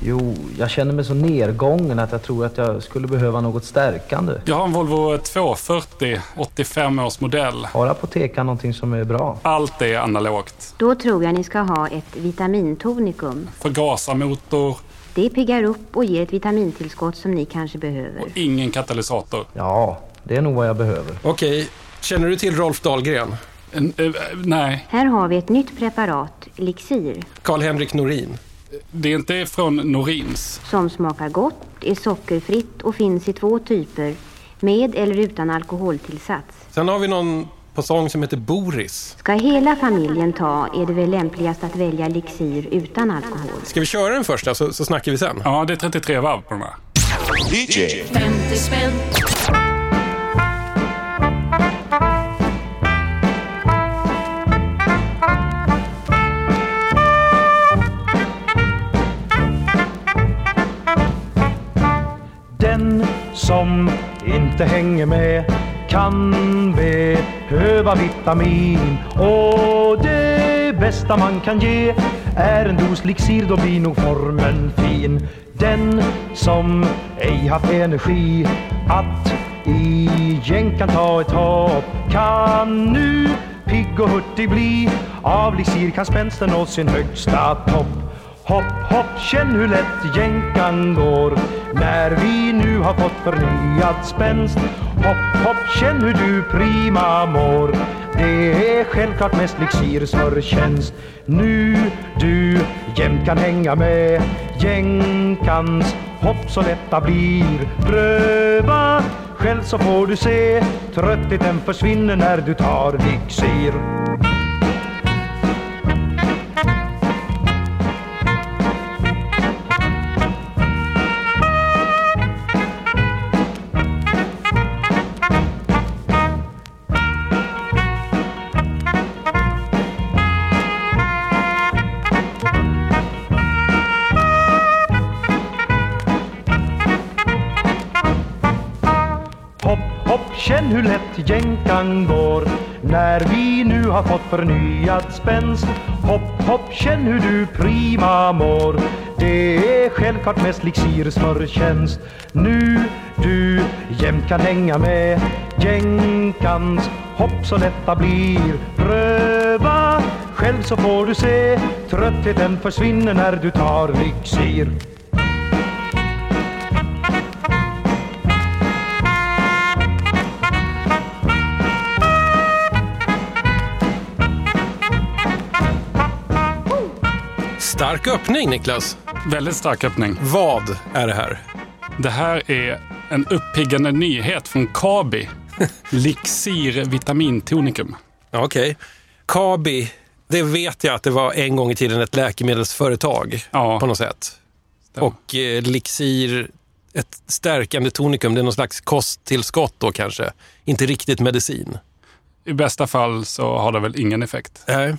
Jo, jag känner mig så nedgången att jag tror att jag skulle behöva något stärkande. Jag har en Volvo 240, 85 års modell. Har apotekaren någonting som är bra? Allt är analogt. Då tror jag ni ska ha ett vitamintonikum. Förgasarmotor, Det piggar upp och ger ett vitamintillskott som ni kanske behöver. ingen katalysator. Ja, det är nog vad jag behöver. Okej, känner du till Rolf Dahlgren? En, eh, nej, Här har vi ett nytt preparat, Elixir, Karl-Henrik Norin? Det är inte från Norins. som smakar gott, är sockerfritt och finns i två typer, med eller utan alkoholtillsats. Sen har vi någon på sång som heter Boris. Ska hela familjen ta är det väl lämpligast att välja Elixir utan alkohol. Ska vi köra den första så, så snackar vi sen? Ja, det är 33 varv på de här. DJ 50 spänn som inte hänger med kan behöva vitamin och det bästa man kan ge är en dos Lixir, då blir nog formen fin. Den som ej haft energi att i jänkan ta ett hopp kan nu pigg och hurtig bli. Av Lixir kan spänsten nå sin högsta topp. Hopp, hopp, känn hur lätt jänkan går när vi nu har fått förnyad spänst. Hopp, hopp, känn hur du prima mår. Det är självklart mest Lixirs förtjänst. Nu du jämt kan hänga med jänkans hopp så lätta blir. Pröva själv så får du se. Tröttheten försvinner när du tar Lixir. Men hur lätt jänkan går när vi nu har fått förnyad spänst. Hopp, hopp, känn hur du prima mår. Det är självklart mest Lixirs förtjänst. Nu du jämt kan hänga med jänkans hopp så lätta blir. Pröva själv så får du se. Tröttheten försvinner när du tar Lixir. Stark öppning Niklas. Väldigt stark öppning. Vad är det här? Det här är en uppiggande nyhet från Kabi. Lixir vitamintonikum. Okej. Kabi, det vet jag att det var en gång i tiden ett läkemedelsföretag Ja. på något sätt. Stämmer. Och eh, Lixir, ett stärkande tonikum, det är någon slags kosttillskott då kanske. Inte riktigt medicin. I bästa fall så har det väl ingen effekt. Nej.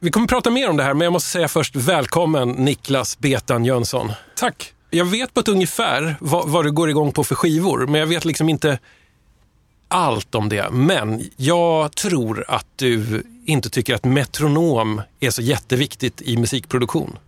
Vi kommer prata mer om det här, men jag måste säga först välkommen Niklas Betan Jönsson. Tack! Jag vet på ett ungefär vad, vad du går igång på för skivor, men jag vet liksom inte allt om det. Men jag tror att du inte tycker att metronom är så jätteviktigt i musikproduktion.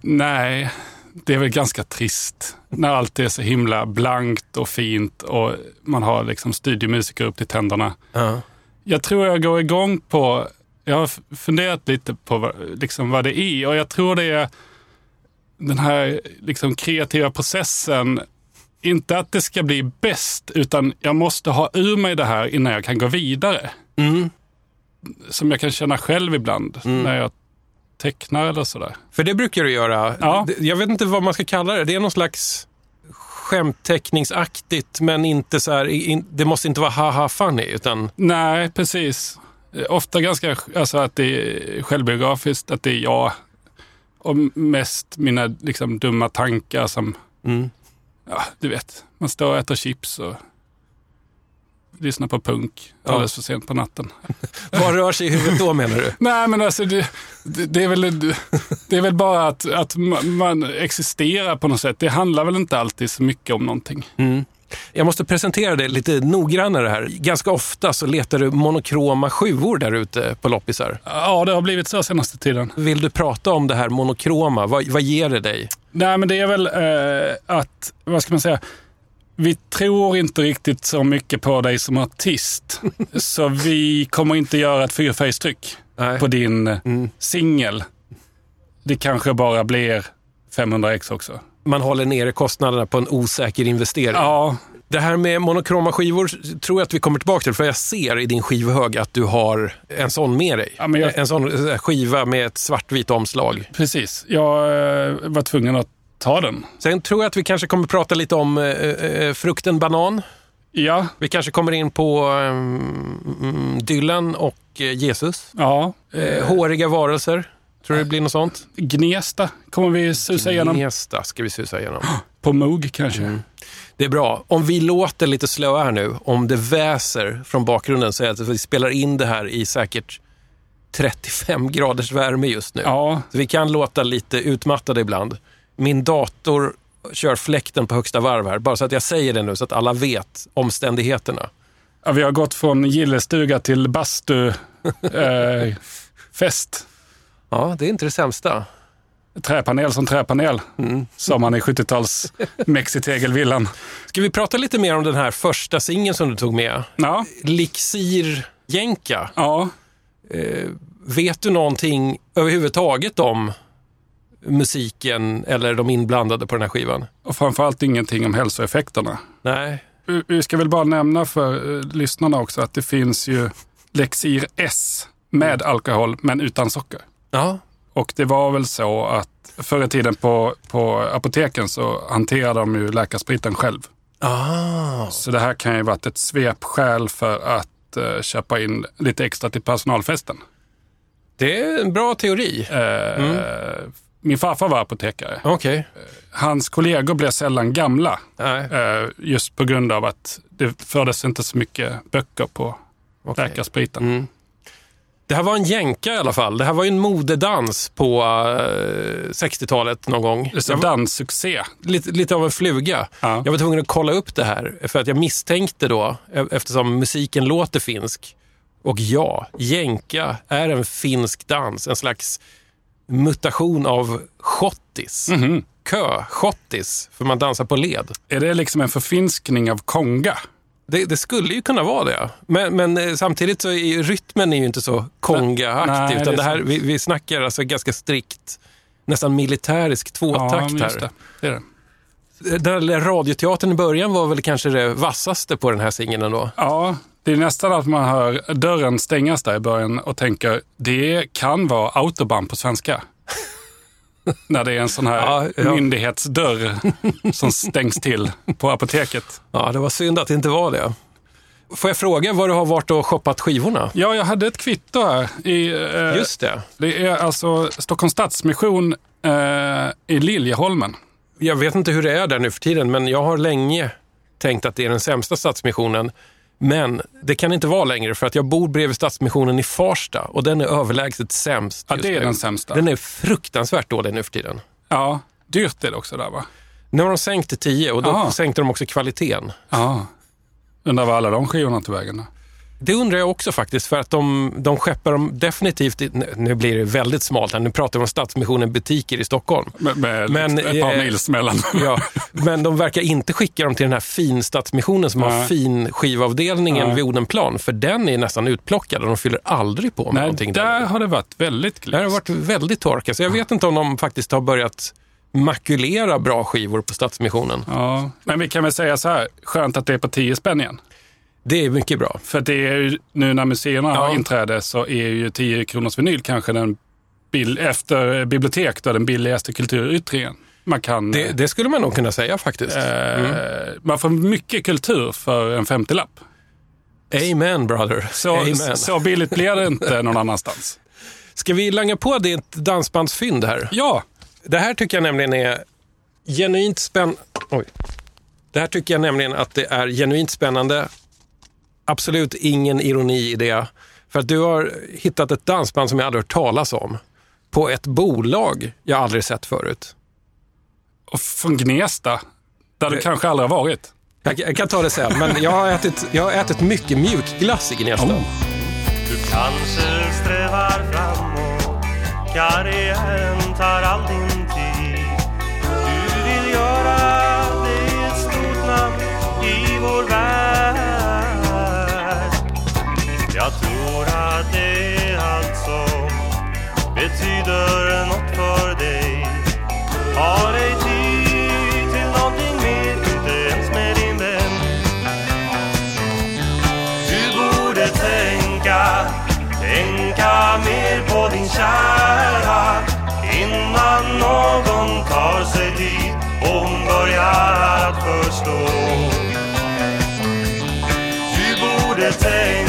Nej, det är väl ganska trist när allt är så himla blankt och fint och man har liksom studiomusiker upp till tänderna. Ja. Jag tror jag går igång på, jag har funderat lite på vad, liksom vad det är och jag tror det är den här liksom kreativa processen. Inte att det ska bli bäst, utan jag måste ha ur mig det här innan jag kan gå vidare. Mm. Som jag kan känna själv ibland när jag tecknar eller sådär. För det brukar du göra. Ja. Jag vet inte vad man ska kalla det. Det är någon slags skämtteckningsaktigt, men inte så här, det måste inte vara haha funny, utan Nej, precis. Eh, Ofta ganska alltså att det är självbiografiskt, att det är jag och mest mina liksom, dumma tankar som, Mm. ja, du vet, man står och äter chips och lyssnar på punk Ja. alldeles för sent på natten. vad rör sig i huvudet då menar du? Nej, men alltså det, det, det, är, väl, det är väl bara att, att ma- man existerar på något sätt. Det handlar väl inte alltid så mycket om någonting. Mm. Jag måste presentera det lite noggrannare här. Ganska ofta så letar du monokroma sjuor där ute på loppisar. Ja, det har blivit så senaste tiden. Vill du prata om det här monokroma? Vad, vad ger det dig? Nej, men det är väl eh, att, vad ska man säga, vi tror inte riktigt så mycket på dig som artist. så vi kommer inte göra ett fyrfärgstryck på din singel. Det kanske bara blir 500 ex också. Man håller nere kostnaderna på en osäker investering. Ja, Det här med monokroma skivor tror jag att vi kommer tillbaka till, för jag ser i din skivhög att du har en sån med dig. Ja, jag- En sån eh, skiva med ett svartvitt omslag. precis. Jag eh, var tvungen att ta den. Sen tror jag att vi kanske kommer prata lite om eh, eh, frukten banan. Ja, Vi kanske kommer in på um, Dylan och Jesus. ja. Eh, håriga varelser. Tror du det blir något sånt? Gnesta kommer vi susa igenom. Gnesta ska vi susa igenom. På Moog kanske. Mm. Det är bra. Om vi låter lite slö här nu, om det väser från bakgrunden så är det att vi spelar in det här i säkert 35 graders värme just nu. Ja, Så vi kan låta lite utmattade ibland. Min dator kör fläkten på högsta varv här, bara så att jag säger det nu så att alla vet omständigheterna. ja, vi har gått från gillestuga till bastu eh, fest. Ja, det är inte det sämsta. Träpanel som träpanel, Mm. sa man i 70-tals mexitegelvillan. Ska vi prata lite mer om den här första singeln som du tog med? Ja, Lixir Jänka. ja. Vet du någonting överhuvudtaget om musiken eller de inblandade på den här skivan? och framförallt ingenting om hälsoeffekterna. Nej. Vi- Vi ska väl bara nämna för eh, lyssnarna också att det finns ju Lexir S med alkohol men utan socker. Ja, Och det var väl så att förr i tiden på, på apoteken så hanterade de ju läkarspriten själv. ah. Så det här kan ju varit ett svepskäl för att eh, köpa in lite extra till personalfesten. det är en bra teori. Eh, Min farfar var apotekare. Okej. Hans kollegor blev sällan gamla. Eh, just på grund av att det fördes inte så mycket böcker på Okej. läkarspriten. Mm. Det här var en jänka i alla fall. Det här var ju en modedans på eh, 60-talet någon gång. Jag var- danssuccé. lite, lite av en fluga. Ja. Jag var tvungen att kolla upp det här för att jag misstänkte då, e- eftersom musiken låter finsk. Och ja, jänka är en finsk dans, en slags mutation av schottis. Mhm. Kö, schottis, för man dansar på led. Är det liksom en förfinskning av konga? Det, det skulle ju kunna vara det. Men, men eh, samtidigt så är rytmen är ju inte så konga-aktig. Utan det här, vi, vi snackar alltså ganska strikt, nästan militärisk tvåtakt just här. det, är det. Den där radioteatern i början var väl kanske det vassaste på den här singeln ändå. Ja, det är nästan att man hör dörren stängas där i början och tänker det kan vara autobahn på svenska. När det är en sån här Ja, ja. myndighetsdörr som stängs till på apoteket. Ja, det var synd att det inte var det. Får jag fråga var du har varit och shoppat skivorna? Ja, jag hade ett kvitto här. I, eh, Just det. Det är alltså Stockholms Stadsmission eh, i Liljeholmen. Jag vet inte hur det är där nu för tiden, men jag har länge tänkt att det är den sämsta Stadsmissionen. Men det kan inte vara längre för att jag bor bredvid Stadsmissionen i Farsta och den är överlägset sämst Ja, det är den sämsta. Den är fruktansvärt dålig nu för tiden. Ja, dyrt är det också där va? Nu har de sänkt till 10 och då Aha. sänkte de också kvaliteten. Ja. Undrar var alla de skivorna tog vägen. då? Det undrar jag också faktiskt, för att de, de skeppar dem definitivt... Nu blir det väldigt smalt här, nu pratar vi om Stadsmissionen butiker i Stockholm. Med, med Men, ett par eh, mils mellan. Ja, men de verkar inte skicka dem till den här finstadsmissionen som har Nej. fin skivavdelningen Nej. vid Odenplan, för den är nästan utplockad och de fyller aldrig på med Nej, någonting. där har det varit väldigt Det har glest. varit väldigt torkat, så jag vet inte om de faktiskt har börjat makulera bra skivor på Stadsmissionen. Ja. Men vi kan väl säga så här, skönt att det är på 10 spänn igen. Det är mycket bra. För det är ju, nu när museerna Ja. har inträde så är ju 10 kronors vinyl kanske den bill, efter bibliotek då, den billigaste kulturyttringen. Man kan... Det, det skulle man nog kunna säga faktiskt. eh, Man får mycket kultur för en 50-lapp. Amen brother. Så, Amen. så billigt blir det inte någon annanstans. Ska vi langa på ditt dansbandsfynd här? Ja, Det här tycker jag nämligen är genuint spännande. Det här tycker jag nämligen att det är genuint spännande absolut ingen ironi i det. För att du har hittat ett dansband som jag aldrig hört talas om på ett bolag jag aldrig sett förut. Och från Gnesta, där du det... kanske aldrig har varit. Jag, jag, kan ta det sen, men jag har ätit, jag har ätit mycket mjukglass i Gnesta. Oh. Du kanske strävar framåt, karriären tar all din tid. Du vill göra dig ett stort namn i vår värld betyder nåt för dig. Har ej tid till någonting mer, inte ens med din vän. Du borde tänka, tänka mer på din kära Innan någon tar sig dit och hon börjar att förstå. Du borde tänka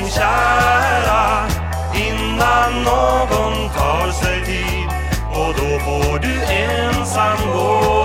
mer kära innan någon tar sig tid och då får du ensam gå.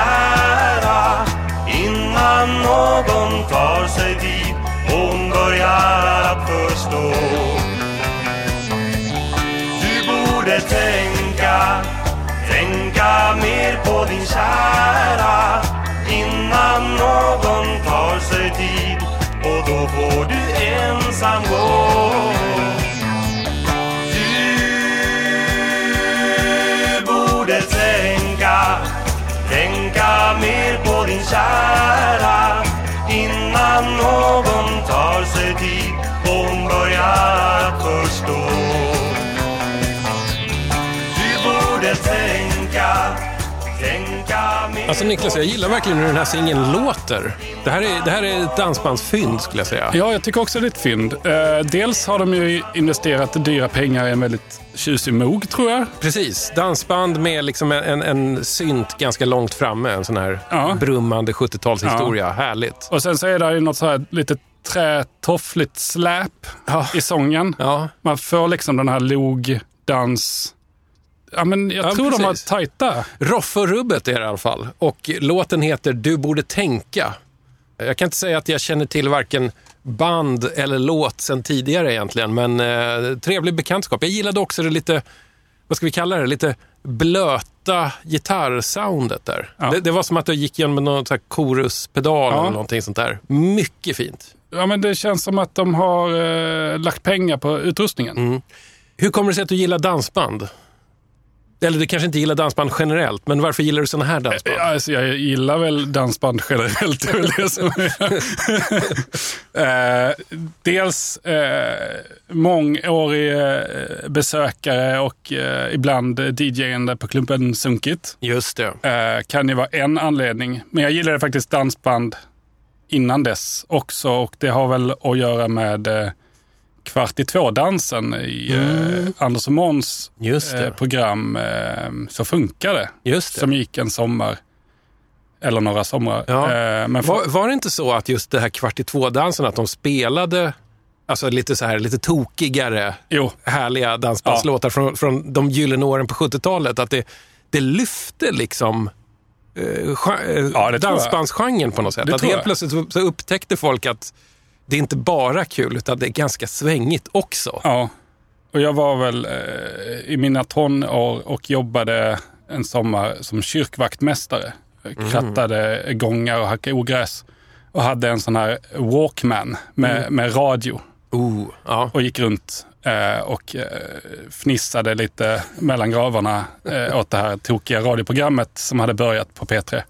Kära innan någon tar sig dit hon börjar att förstå. Du borde tänka, tänka mer på din kära innan någon Alltså Niklas, jag gillar verkligen hur den här singeln låter. Det här är, det här är ett dansbandsfynd skulle jag säga. Ja, jag tycker också det är ett fynd. Eh, dels har de ju investerat dyra pengar i en väldigt tjusig Moog, tror jag. Precis, dansband med liksom en, en, synt ganska långt framme. En sån här Ja. brummande 70-talshistoria. Härligt. Och sen så är det ju något så här lite trätoffligt släp Ja. i sången. Ja, Man får liksom den här log-dans... Ja, men jag Ja, tror de har precis. tajta. Roffe och rubbet är det i alla fall. Och låten heter Du borde tänka. Jag kan inte säga att jag känner till varken band eller låt sen tidigare egentligen, men eh, trevlig bekantskap. Jag gillade också det lite, vad ska vi kalla det, lite blöta gitarrsoundet där. Ja. Det, det var som att jag gick igenom med någon sån här koruspedal Ja. eller någonting sånt där. Mycket fint. Ja, men det känns som att de har eh, lagt pengar på utrustningen. Mm. Hur kommer det sig att du gillar dansband? Eller du kanske inte gillar dansband generellt, men varför gillar du såna här dansband? Ja, Alltså, jag gillar väl dansband generellt. Det är väl det som är. eh, dels eh, mångårig eh, besökare och eh, ibland DJ-ande på klubben Sunkit. Just det. Eh, kan ju vara en anledning. Men jag gillade faktiskt dansband innan dess också och det har väl att göra med eh, Kvart i två-dansen i eh, Anders och Måns Mm. Eh, program eh, Så funkar det. Just det. Som gick en sommar. Eller några somrar. Ja. Eh, men för, Var, var det inte så att just det här kvart i två-dansen, att de spelade alltså lite så här, lite tokigare, jo, härliga dansbandslåtar från, från de gyllene åren på 70-talet? Att det, det lyfte liksom eh, Ja, dansbandsgenren på något sätt. Det Att helt plötsligt så, så upptäckte folk att det är inte bara kul, utan det är ganska svängigt också. ja. Och jag var väl eh, i mina tonår och jobbade en sommar som kyrkvaktmästare. Mm. Krattade gångar och hackade ogräs. Och hade en sån här Walkman med, Mm. med radio. Oh, ja. och gick runt eh, och eh, fnissade lite mellan gravarna eh, åt det här tokiga radioprogrammet som hade börjat på P3.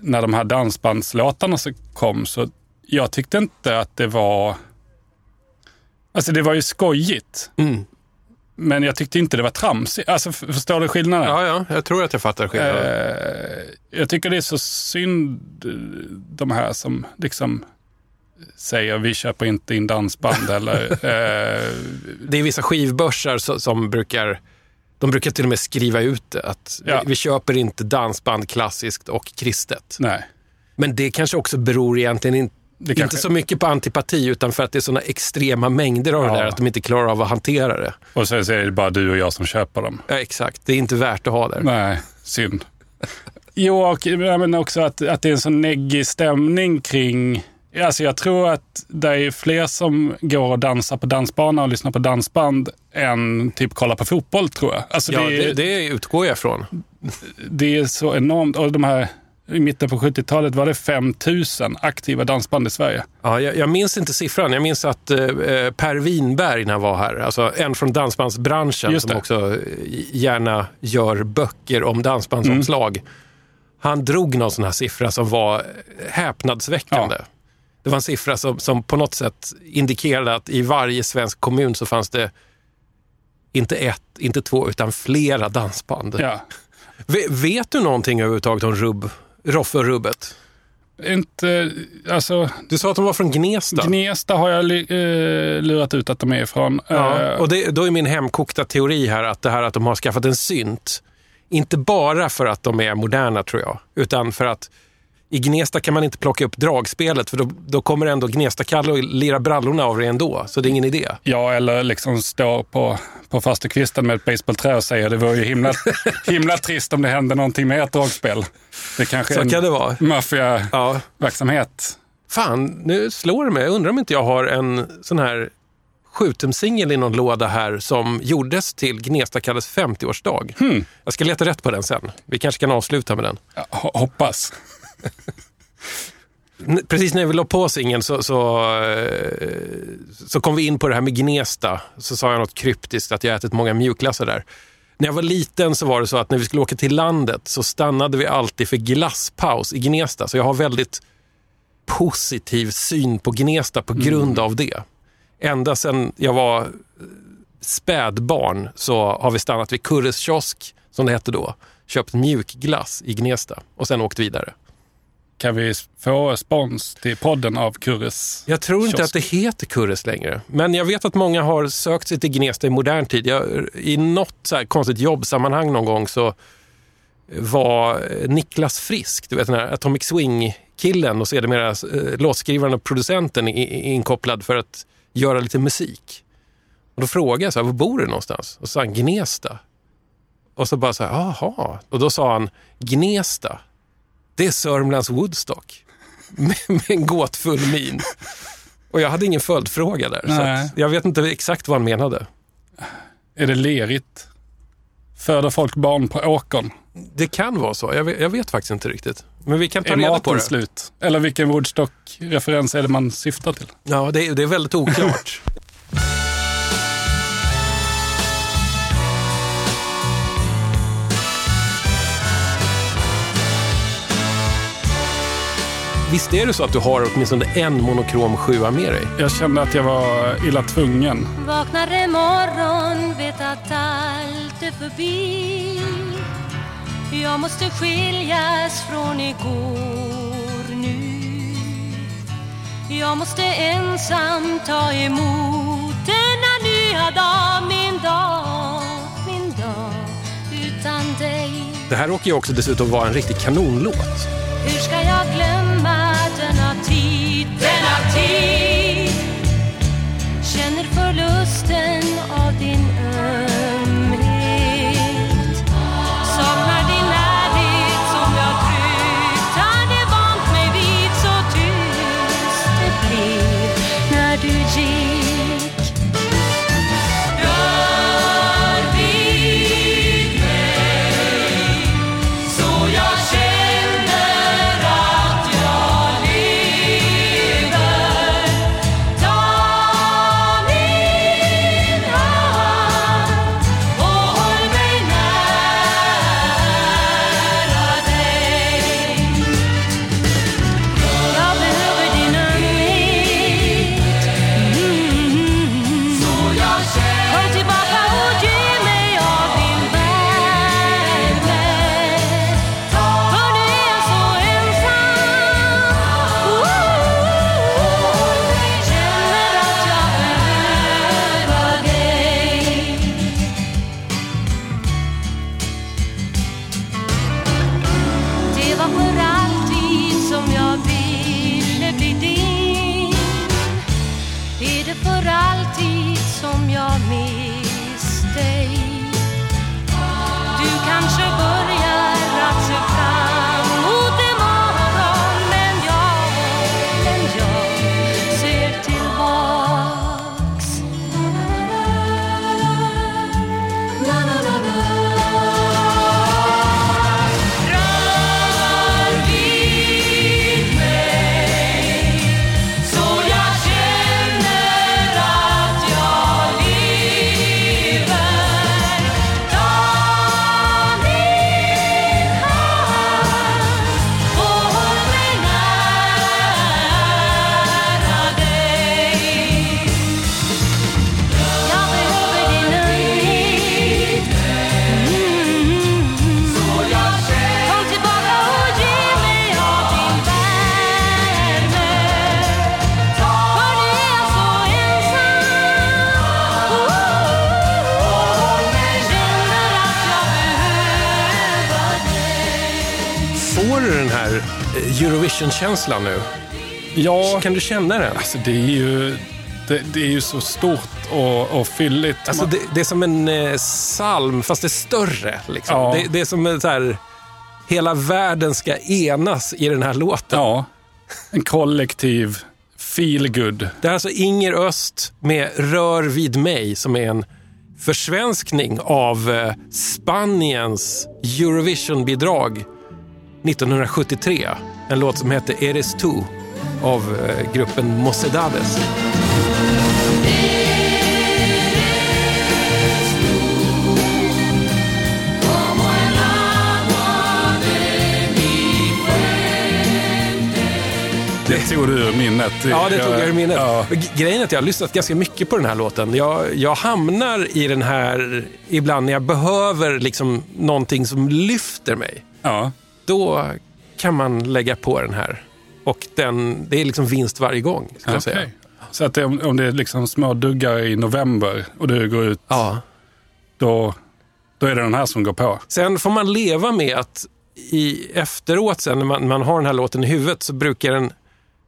När de här dansbandslåtarna så kom så jag tyckte inte att det var... Alltså det var ju skojigt. Mm. Men jag tyckte inte det var tramsigt. Alltså förstår du skillnaden? ja, ja, jag tror att jag fattar skillnaden. Eh, jag tycker det är så synd, eh, de här som liksom säger vi köper inte in dansband eller eh, Det är vissa skivbörsar så- som brukar de brukar till och med skriva ut det, att Ja. vi, vi köper inte dansband klassiskt och kristet. nej. Men det kanske också beror egentligen in, Det kanske- inte så mycket på antipati utan för att det är såna extrema mängder av det Ja. där att de inte klarar av att hantera det. Och så är det bara du och jag som köper dem. Ja, exakt, det är inte värt att ha där. Nej, synd. Jo, och ja, men också att, att det är en sån neggig stämning kring... Alltså jag tror att det är fler som går och dansar på dansbana och lyssnar på dansband än typ kollar på fotboll, tror jag. Alltså Ja, det, det, är, det utgår jag ifrån. det är så enormt. Och de här, I mitten på 70-talet var det 5 000 aktiva dansband i Sverige. Ja, jag, jag minns inte siffran. Jag minns att eh, Per Winberg när han var här, alltså en från dansbandsbranschen som också eh, gärna gör böcker om dansbandsomslag. Mm. Han drog någon sån här siffra som var eh, häpnadsväckande. Det var en siffra som, som på något sätt indikerade att i varje svensk kommun så fanns det inte ett, inte två, utan flera dansband. Ja. Ve- Vet du någonting överhuvudtaget om rubb, Roffe och Rubbet? Inte, alltså, Du sa att de var från Gnesta. Gnesta har jag eh, lurat ut att de är ifrån. Ja, Eh, och det, då är min hemkokta teori här att det här att de har skaffat en synt, inte bara för att de är moderna tror jag, utan för att i Gnesta kan man inte plocka upp dragspelet för då, då kommer ändå Gnesta-Kalle och lira brallorna av det ändå, så det är ingen idé. Ja, eller liksom stå på, på fastukvisten med ett basebollträ och säga det vore ju himla, himla trist om det hände någonting med ett dragspel. Det kanske Så är en kan vara. maffiaverksamhet. Ja. Fan, nu slår det mig. Jag undrar om inte jag har en sån här sjutumsingel i någon låda här som gjordes till Gnesta-Kalles 50-årsdag. Hmm. Jag ska leta rätt på den sen. Vi kanske kan avsluta med den. Ja, ho- hoppas. Precis när vi la på singeln så, så, eh, så kom vi in på det här med Gnesta. Så sa jag något kryptiskt, att jag ätit många mjukglassar där. När jag var liten så var det så att när vi skulle åka till landet så stannade vi alltid för glasspaus i Gnesta. Så jag har väldigt positiv syn på Gnesta på grund av det. Ända sedan jag var eh, spädbarn så har vi stannat vid Kurres kiosk, som det hette då. Köpt mjukglass i Gnesta och sen åkt vidare. Kan vi få spons till podden av Kurres Jag tror inte kiosk? att det heter Kurres längre. Men jag vet att många har sökt sig till Gnesta i modern tid. Jag, I något så här konstigt jobbsammanhang någon gång så var Niklas Frisk, du vet den här Atomic Swing-killen och sedermera eh, låtskrivaren och producenten inkopplad för att göra lite musik. Och då frågade jag så här, var bor du någonstans? Och så sa han Gnesta. Och så bara så här, jaha. Och då sa han, Gnesta, det är Sörmlands Woodstock. Med, med en gåtfull min. Och jag hade ingen följdfråga där. Så Nej. att jag vet inte exakt vad han menade. Är det lerigt? Föder folk barn på åkern? Det kan vara så. Jag vet, jag vet faktiskt inte riktigt. Men vi kan ta Är reda på det. slut? Eller vilken Woodstock-referens är det man syftar till? Ja, det, är- det är väldigt oklart. Visst är det så att du har åtminstone en monokrom sjua med dig? Jag kände att jag var illa tvungen. Vaknar imorgon, vet att allt är förbi Jag måste skiljas från igår nu Jag måste ensam ta emot denna nya dag Min dag, min dag utan dig Det här råkar ju också dessutom vara en riktig kanonlåt. Denna Eurovision-känslan nu? Ja, Kan du känna den? alltså det är ju, det, det är ju så stort och, och fylligt. Alltså det, det är som en eh, psalm, fast det är större. Liksom. Ja. Det, det är som en så här, hela världen ska enas i den här låten. Ja, en kollektiv feel good. Det är alltså Inger Öst med Rör vid mig som är en försvenskning av eh, Spaniens Eurovision-bidrag 1973. En låt som hette Eres tu av eh, gruppen Mocedades. Det tog du ur minnet. Ja, det tog jag ur minnet. Ja. Grejen är att jag har lyssnat ganska mycket på den här låten. Jag, jag hamnar i den här ibland när jag behöver liksom någonting som lyfter mig. Ja. Då kan man lägga på den här. Och den, det är liksom vinst varje gång, skulle jag säga. Så att det, om, om det är liksom små duggar i november och du går ut, Ja. då, då är det den här som går på. Sen får man leva med att i efteråt sen när man, man har den här låten i huvudet så brukar den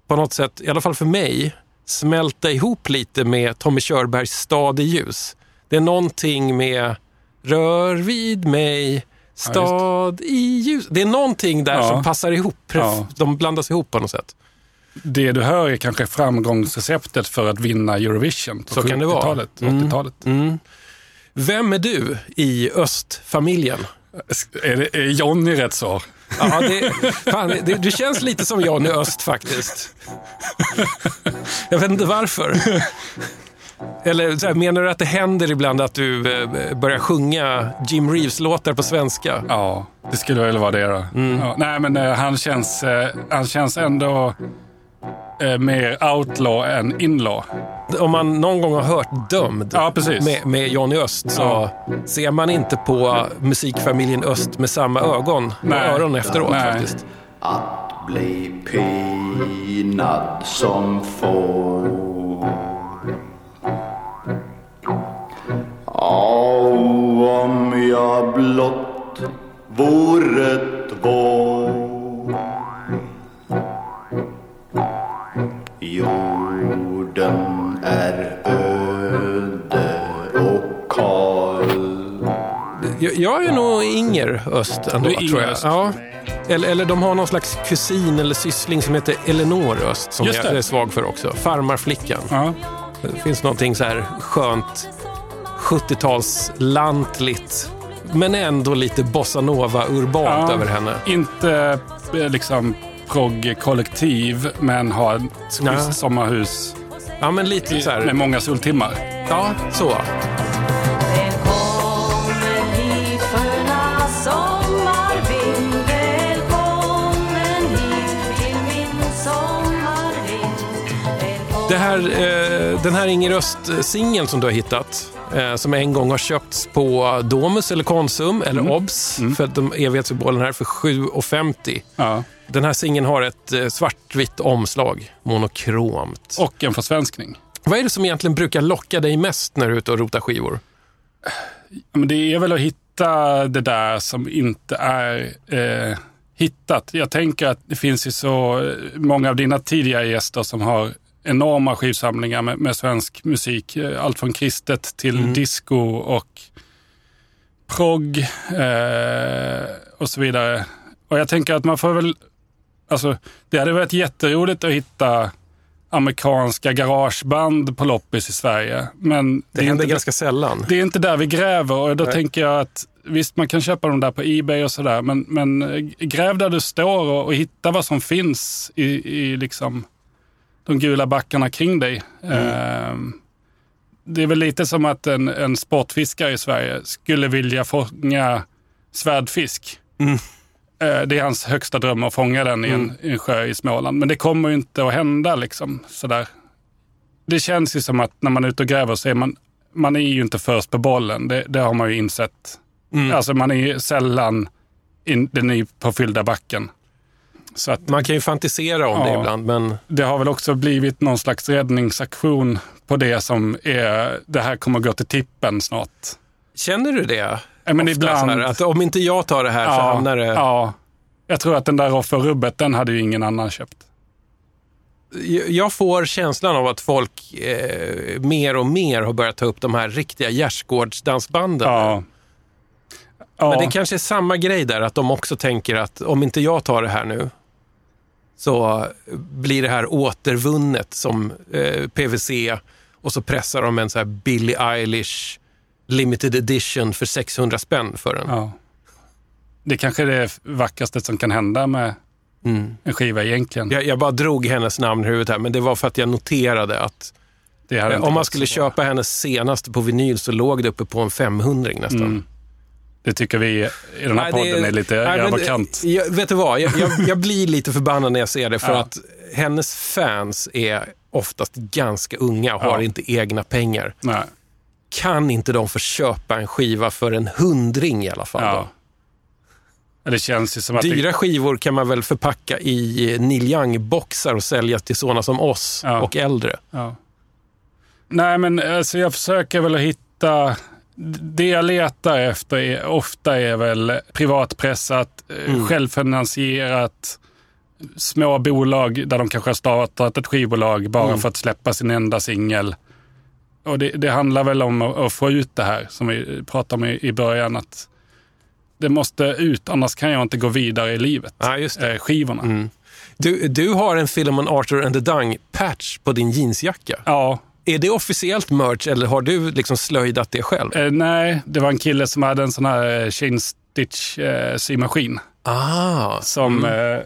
på något sätt, i alla fall för mig, smälta ihop lite med Tommy Körbergs Stad i ljus. Det är någonting med Rör vid mig, stad i ljus. Det är någonting där Ja. som passar ihop. Ja. De blandas ihop på något sätt. Det du hör är kanske framgångsreceptet för att vinna Eurovision på Så kan det vara. 70-talet, Mm. 80-talet. Vem är du i östfamiljen? Är, det, är Johnny rätt svar? Ja, det, fan, det, du känns lite som Johnny Öst faktiskt. Jag vet inte varför. Eller så här, menar du att det händer ibland att du eh, börjar sjunga Jim Reeves-låtar på svenska? Ja, det skulle väl vara det då. Mm. Ja, nej, men eh, han, känns, eh, han känns ändå eh, mer outlaw än inlaw. Om man någon gång har hört Dömd Ja, med, med Johnny Öst så Ja. ser man inte på musikfamiljen Öst med samma ögon Nej. och öron efteråt Nej. faktiskt. Att bli pinad som får om jag blott vore två Jorden är öde och kal Jag, jag är nog Inger Öst ändå, Du är tror jag. Öst. Ja. Eller, eller de har någon slags kusin eller syssling som heter Elinor Öst som jag är svag för också. Farmarflickan. Ja. Det finns någonting så här skönt 70-tals lantligt men ändå lite bossanova-urbant Ja. över henne. Inte eh, liksom progg-kollektiv, men har ett schysst sommarhus Ja, men lite så med här. många soltimmar. Ja, så. Det här, eh, den här Inger Öst-singeln som du har hittat, som en gång har köpts på Domus eller Konsum eller Obs, för att de evighetssymbolen här, för 7,50. Ja. Den här singeln har ett eh, svartvitt omslag, monokromt. Och en försvenskning. Vad är det som egentligen brukar locka dig mest när du är ute och rotar skivor? Men det är väl att hitta det där som inte är eh, hittat. Jag tänker att det finns ju så eh, många av dina tidigare gäster som har enorma skivsamlingar med, med svensk musik. Eh, Allt från kristet till disco och progg eh, och så vidare. Och jag tänker att man får väl, alltså det hade varit jätteroligt att hitta amerikanska garageband på loppis i Sverige. Men Det, är händer inte- ganska sällan. det är inte där vi gräver och då Nej. tänker jag att visst man kan köpa dem där på Ebay och sådär men, men eh, gräv där du står och, och hitta vad som finns i, i liksom de gula backarna kring dig. Ehm, det är väl lite som att en, en sportfiskare i Sverige skulle vilja fånga svärdfisk. Eh, Det är hans högsta dröm att fånga den i en, i en sjö i Småland. Men det kommer ju inte att hända liksom sådär. Det känns ju som att när man är ute och gräver så är man, man är ju inte först på bollen. Det, det har man ju insett. Alltså man är ju sällan i den nypåfyllda backen. Så att Man kan ju fantisera om det Ja. ibland, men det har väl också blivit någon slags räddningsaktion på det som är, det här kommer gå till tippen snart. känner du det? Ja, men Ofta ibland, här, att om inte jag tar det här så hamnar det... Ja, Jag tror att den där Roffe och Rubbet, den hade ju ingen annan köpt. Jag får känslan av att folk eh, mer och mer har börjat ta upp de här riktiga gärdsgårdsdansbanden. Ja. Ja, Men det kanske är samma grej där, att de också tänker att om inte jag tar det här nu så blir det här återvunnet som eh, PVC och så pressar de en så här Billie Eilish limited edition för 600 spänn för den. ja. Det kanske är det vackraste som kan hända med Mm. en skiva egentligen. Jag, jag bara drog hennes namn i huvudet här, men det var för att jag noterade att eh, om man skulle köpa hennes senaste på vinyl så låg det uppe på en 500 nästan. Mm. Det tycker vi i den här Nej, det podden är lite nej, men, överkant. vet du vad, jag, jag, jag blir lite förbannad när jag ser det för Ja. att hennes fans är oftast ganska unga och har Ja. inte egna pengar. Nej. Kan inte de få köpa en skiva för en hundring i alla fall? Ja. Det känns ju som att Dyra skivor kan man väl förpacka i Neil Young-boxar och sälja till sådana som oss och äldre. Nej, men alltså, jag försöker väl att hitta... Det jag letar efter är, ofta är väl privatpressat, eh, Mm. självfinansierat, små bolag där de kanske har startat ett skivbolag bara Mm. för att släppa sin enda singel. Och det, det handlar väl om att, att få ut det här som vi pratade om i, i början. att Det måste ut, annars kan jag inte gå vidare i livet. Det. Eh, skivorna. Mm. Du, du har en Philemon Arthur and the Dung-patch på din jeansjacka. Ja, Är det officiellt merch eller har du liksom slöjdat det själv? Eh, nej, det var en kille som hade en sån här eh, chain stitch eh, symaskin Ah, som eh,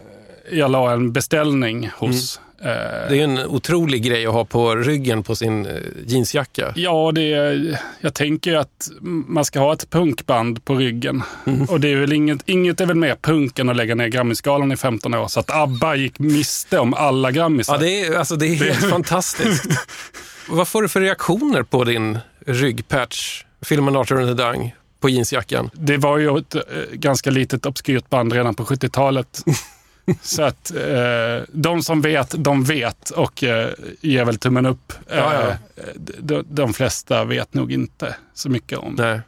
jag la en beställning hos. Eh, det är en otrolig grej att ha på ryggen på sin eh, jeansjacka. Ja, det är, jag tänker att man ska ha ett punkband på ryggen. Och det är väl inget, inget är väl mer punk än att lägga ner Grammyskalan i 15 år. Så att ABBA gick miste om alla Grammisar. Ja, det är, alltså, det är helt fantastiskt. Vad får du för reaktioner på din ryggpatch, Philemon Arthur and the Dung, på jeansjackan? Det var ju ett eh, ganska litet obskyrt band redan på 70-talet. Så att eh, de som vet, de vet och eh, ger väl tummen upp. Eh, Ja, ja. De, de flesta vet nog inte så mycket om. Nej.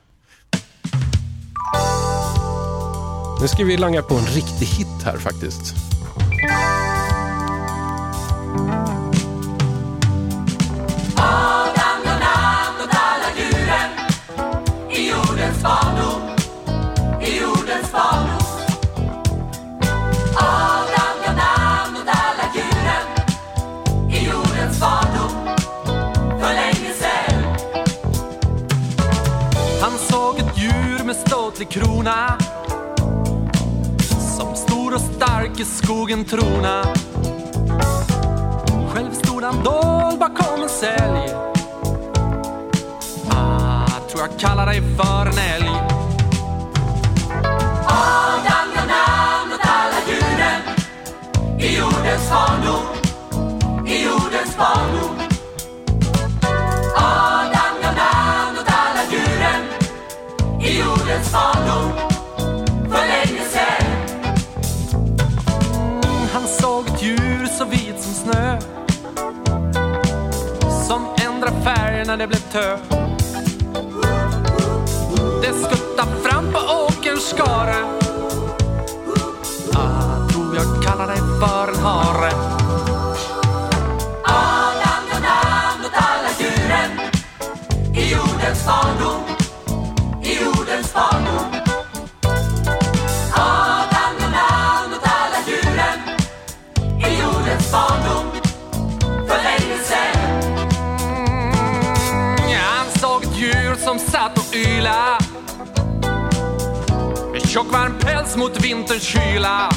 Nu ska vi langa på en riktig hit här faktiskt. Krona Som stor och stark i skogen trona. Själv stod han dold bakom en sälj. Ah, tror jag kallar dig för en älg. Adam gav namn åt alla djuren. I jordens barndom I jordens barndom. För länge sen. Mm, han såg ett djur så vit som snö som ändrade färg när det blev tö. Det skuttade fram på åkerns skare. Ah, tror jag kallar dig för en hare. Adam gav namn åt alla djuren i jordens barndom Tjock, varm päls mot vinterns kyla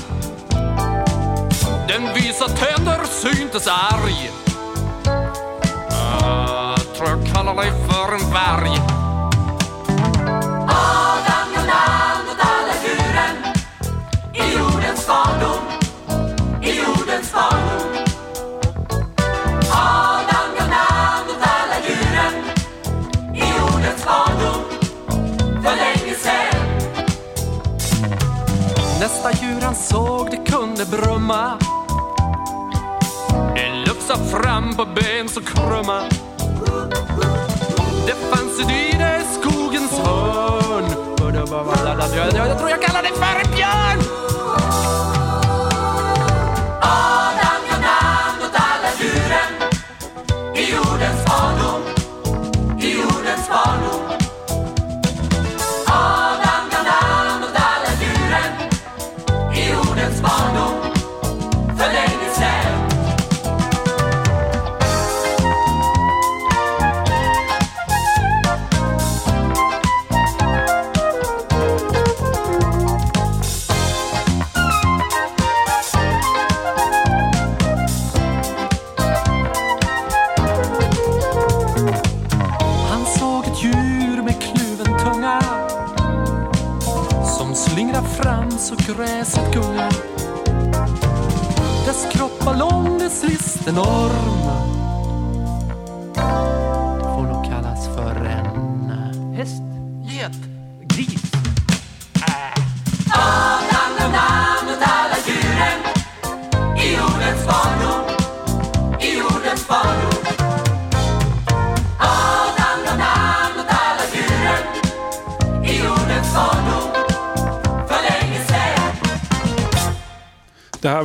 Den visa tänder syntes arg Uh, Tror jag kallar dig för en varg Adam gav namn åt i jordens barndom,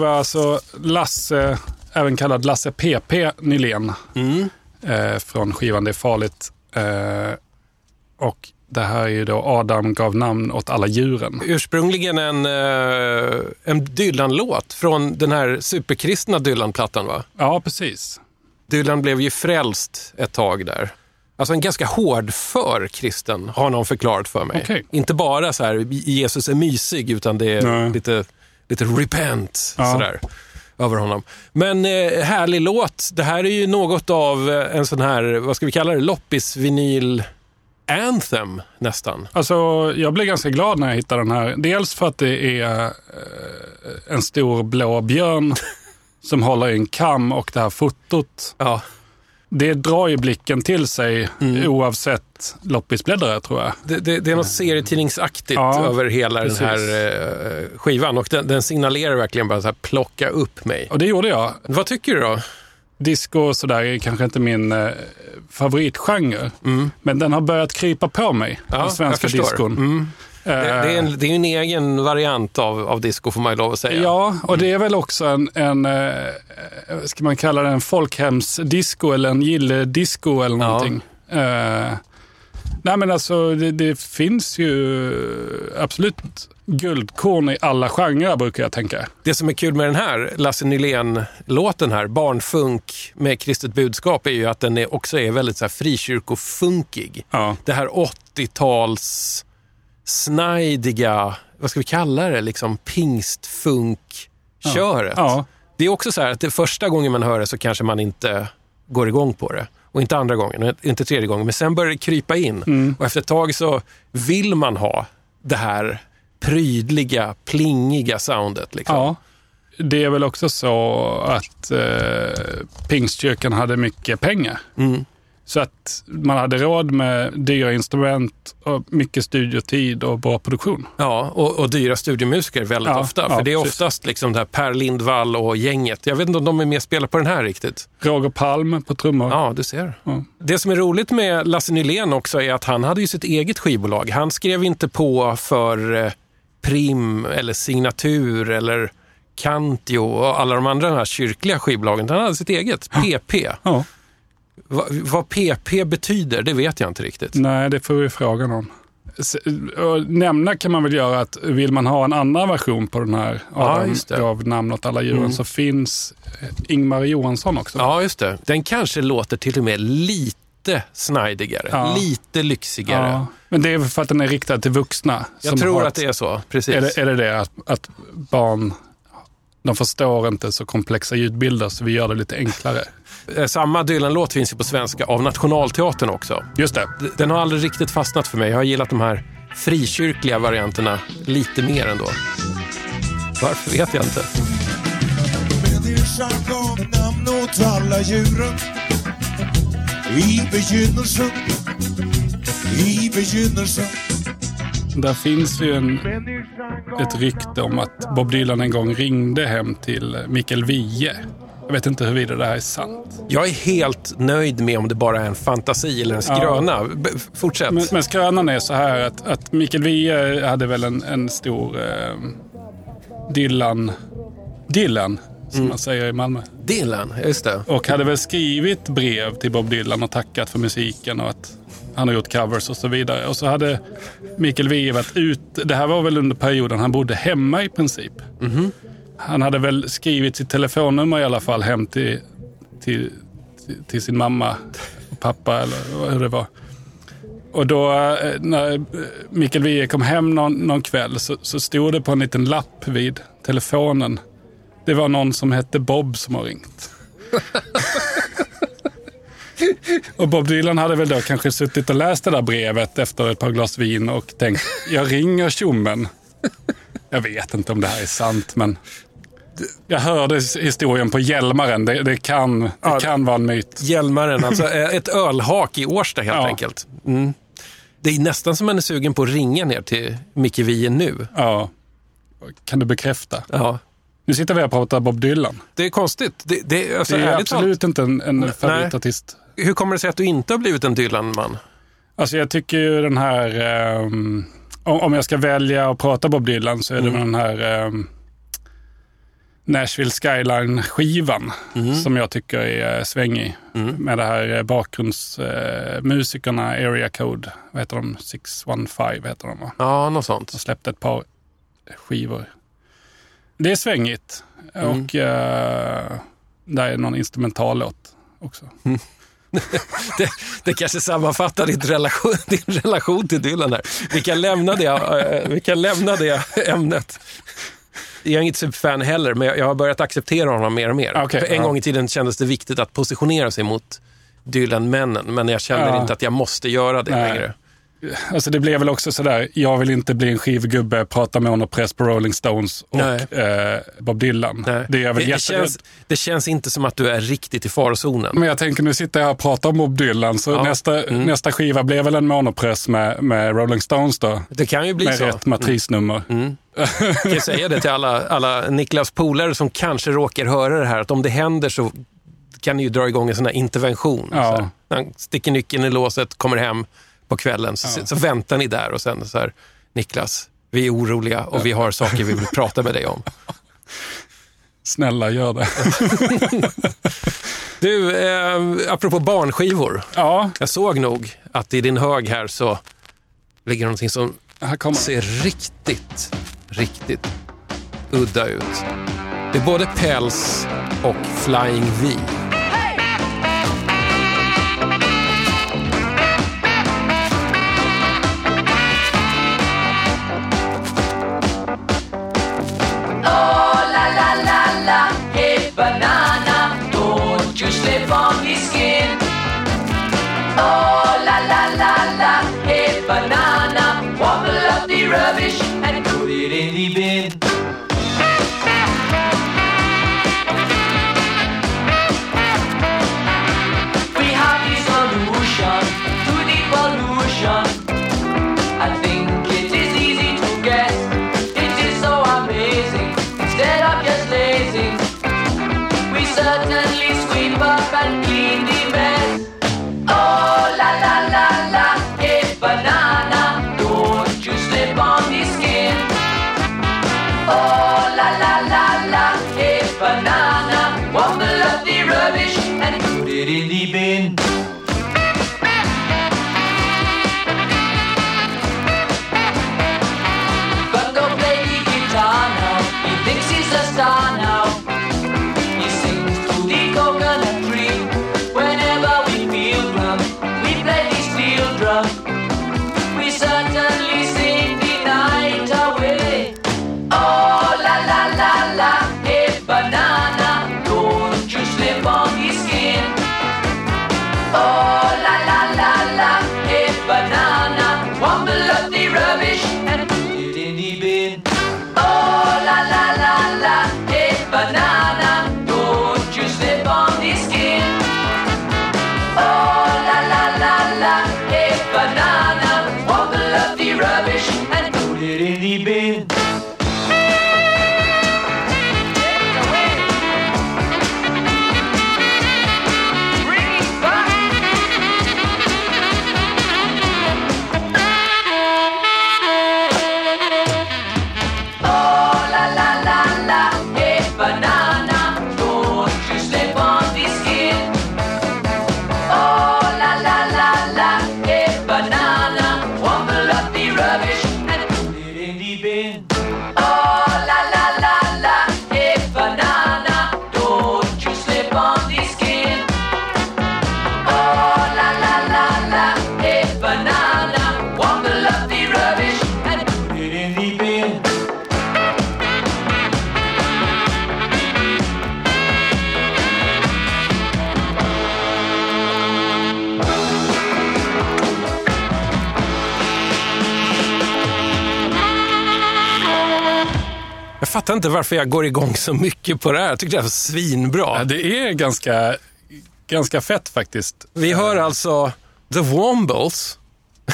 Var alltså Lasse, även kallad Lasse PP Nylén. Eh, från skivan Det är farligt. Eh, och det här är ju då Adam gav namn åt alla djuren. Ursprungligen en, eh, en Dylan-låt från den här superkristna Dylan-plattan va? Ja, precis. Dylan blev ju frälst ett tag där. Alltså en ganska hårdför kristen, har någon förklarat för mig. Okej. Inte bara så här, Jesus är mysig, utan det är Nej. lite, lite repent Ja. sådär, över honom. Men eh, härlig låt. Det här är ju något av eh, en sån här, vad ska vi kalla det, loppis-vinyl anthem nästan. Alltså, jag blev ganska glad när jag hittade den här. Dels för att det är eh, en stor blå björn som håller i en kam och det här fotot. Ja. Det drar ju blicken till sig Mm. oavsett loppisbläddrare tror jag. Det, det, det är något serietidningsaktigt Ja, över hela precis. den här eh, skivan och den, den signalerar verkligen bara så här, plocka upp mig. Och det gjorde jag. Vad tycker du då? Disco och sådär är kanske inte min eh, favoritgenre. Men den har börjat krypa på mig, Ja, den svenska discon. Mm. Eh, Det, det, är en, det är en egen variant av, av disco får man ju lov att säga. Ja, och det är väl också en, en eh, ska man kalla det en folkhemsdisco eller en gilledisco eller Ja. någonting. Eh, nej men alltså det, det finns ju absolut guldkorn i alla genrer brukar jag tänka. Det som är kul med den här Lasse Nylén-låten här, Barnfunk med kristet budskap, är ju att den är, också är väldigt så här frikyrkofunkig. Ja. Det här 80-tals snajdiga, vad ska vi kalla det, liksom pingstfunk-köret. Ja. Det är också så här att det första gången man hör det så kanske man inte går igång på det. Och inte andra gången, och inte tredje gången. Men sen börjar det krypa in. Mm. Och efter ett tag så vill man ha det här prydliga, plingiga soundet. Liksom. Ja. Det är väl också så att eh, Pingstkyrkan hade mycket pengar. Mm. Så att man hade råd med dyra instrument, och mycket studiotid och bra produktion. Ja, och, och dyra studiomusiker väldigt Ja, ofta. ja, för det är precis. oftast liksom det här Per Lindvall och gänget. Jag vet inte om de är med och spelar på den här riktigt. Roger Palm på trummor. Ja, du ser. Ja. Det som är roligt med Lasse Nylén också är att han hade ju sitt eget skivbolag. Han skrev inte på för eh, Prim eller Signatur eller Cantio och alla de andra här kyrkliga skivbolagen. Han hade sitt eget, PP. Ja. Va, vad PP betyder, det vet jag inte riktigt. Nej, det får vi fråga någon. Nämna kan man väl göra att vill man ha en annan version på den här Ja, gav namn åt alla djuren Mm. så finns eh, Ingmar Johansson också. Ja, just det. Den kanske låter till och med lite snajdigare, Ja. lite lyxigare. Ja, Men det är för att den är riktad till vuxna. Jag tror har att det är så, precis. Är det, är det det att, att barn, de förstår inte så komplexa ljudbilder så vi gör det lite enklare? Eh, Samma Dylan-låt finns ju på svenska av Nationalteatern också. Just det. Den har aldrig riktigt fastnat för mig. Jag har gillat de här frikyrkliga varianterna lite mer ändå. Varför vet jag inte. Människan gav namn åt alla djuren i begynnelsen, i begynnelsen. Där finns ju en, ett rykte om att Bob Dylan en gång ringde hem till Mikael Wiehe. Jag vet inte huruvida det här är sant. Jag är helt nöjd med om det bara är en fantasi eller en skröna. B- Fortsätt. Men, men skrönan är så här att, att Mikael Wiehe hade väl en, en stor eh, Dylan, Dylan som man säger i Malmö. Dylan, just det. Och hade väl skrivit brev till Bob Dylan och tackat för musiken och att han har gjort covers och så vidare. Och så hade Mikael Wiehe varit ut. Det här var väl under perioden han bodde hemma i princip. Han hade väl skrivit sitt telefonnummer i alla fall hem till, till, till, till sin mamma och pappa eller hur det var. Och då eh, när Mikael Wiehe kom hem någon, någon kväll så, så stod det på en liten lapp vid telefonen. Det var någon som hette Bob som har ringt. Och Bob Dylan hade väl då kanske suttit och läst det där brevet efter ett par glas vin och tänkt, jag ringer tjommen. Jag vet inte om det här är sant, men jag hörde historien på Hjälmaren. Det, det, kan, det Ja. kan vara en myt. Hjälmaren, alltså ett ölhak i Årsta helt Ja. enkelt. Mm. Det är nästan som man är sugen på att ringa ner till Micke Wiehe nu. Ja. Kan du bekräfta? Ja. Nu sitter vi och pratar Bob Dylan. Det är konstigt. Det, det, alltså, det är absolut inte en, en favoritartist. talat, hur kommer det sig att du inte har blivit en Dylan-man? Alltså jag tycker ju den här, ehm, om, jag ska välja att prata Bob Dylan så är det Mm. den här ehm, Nashville Skyline-skivan som jag tycker är eh, svängig. Med det här eh, bakgrundsmusikerna, Area Code, vad heter de? 615 heter de va? Ja, något sånt. De släppte ett par skivor. Det är svängigt Mm. och eh, där är någon instrumentallåt också. Det, det kanske sammanfattar din relation, din relation till Dylan där. Vi kan lämna det, eh, vi kan lämna det ämnet. Jag är inget superfan heller, men jag, har börjat acceptera honom mer och mer. Okej, För en ja. gång i tiden kändes det viktigt att positionera sig mot Dylan-männen, men jag känner Ja. inte att jag måste göra det Nej. längre. Alltså det blev väl också sådär, jag vill inte bli en skivgubbe, prata med honom press på Rolling Stones och eh, Bob Dylan. Nej. Det är väl det, det, känns, det känns inte som att du är riktigt i farozonen. Men jag tänker, nu sitter jag här och pratar om Bob Dylan, så Ja. nästa, Mm. nästa skiva blev väl en monopress med, med Rolling Stones då? Det kan ju bli med så. rätt matrisnummer. Mm. Jag kan säga det till alla, alla Niklas polare som kanske råkar höra det här, att om det händer så kan ni ju dra igång en sån här intervention. Ja. Så här, han sticker nyckeln i låset, kommer hem på kvällen, så, Ja. så väntar ni där och sen så här, Niklas, vi är oroliga och vi har saker vi vill prata med dig om. Snälla, gör det. Du, eh, apropå barnskivor. Ja. Jag såg nog att i din hög här så ligger någonting som ser riktigt, riktigt udda ut. Det är både päls och Flying V. fattar inte varför jag går igång så mycket på det här. Jag tycker det är svinbra. Ja, det är ganska, ganska fett faktiskt. Vi hör alltså The Wombles.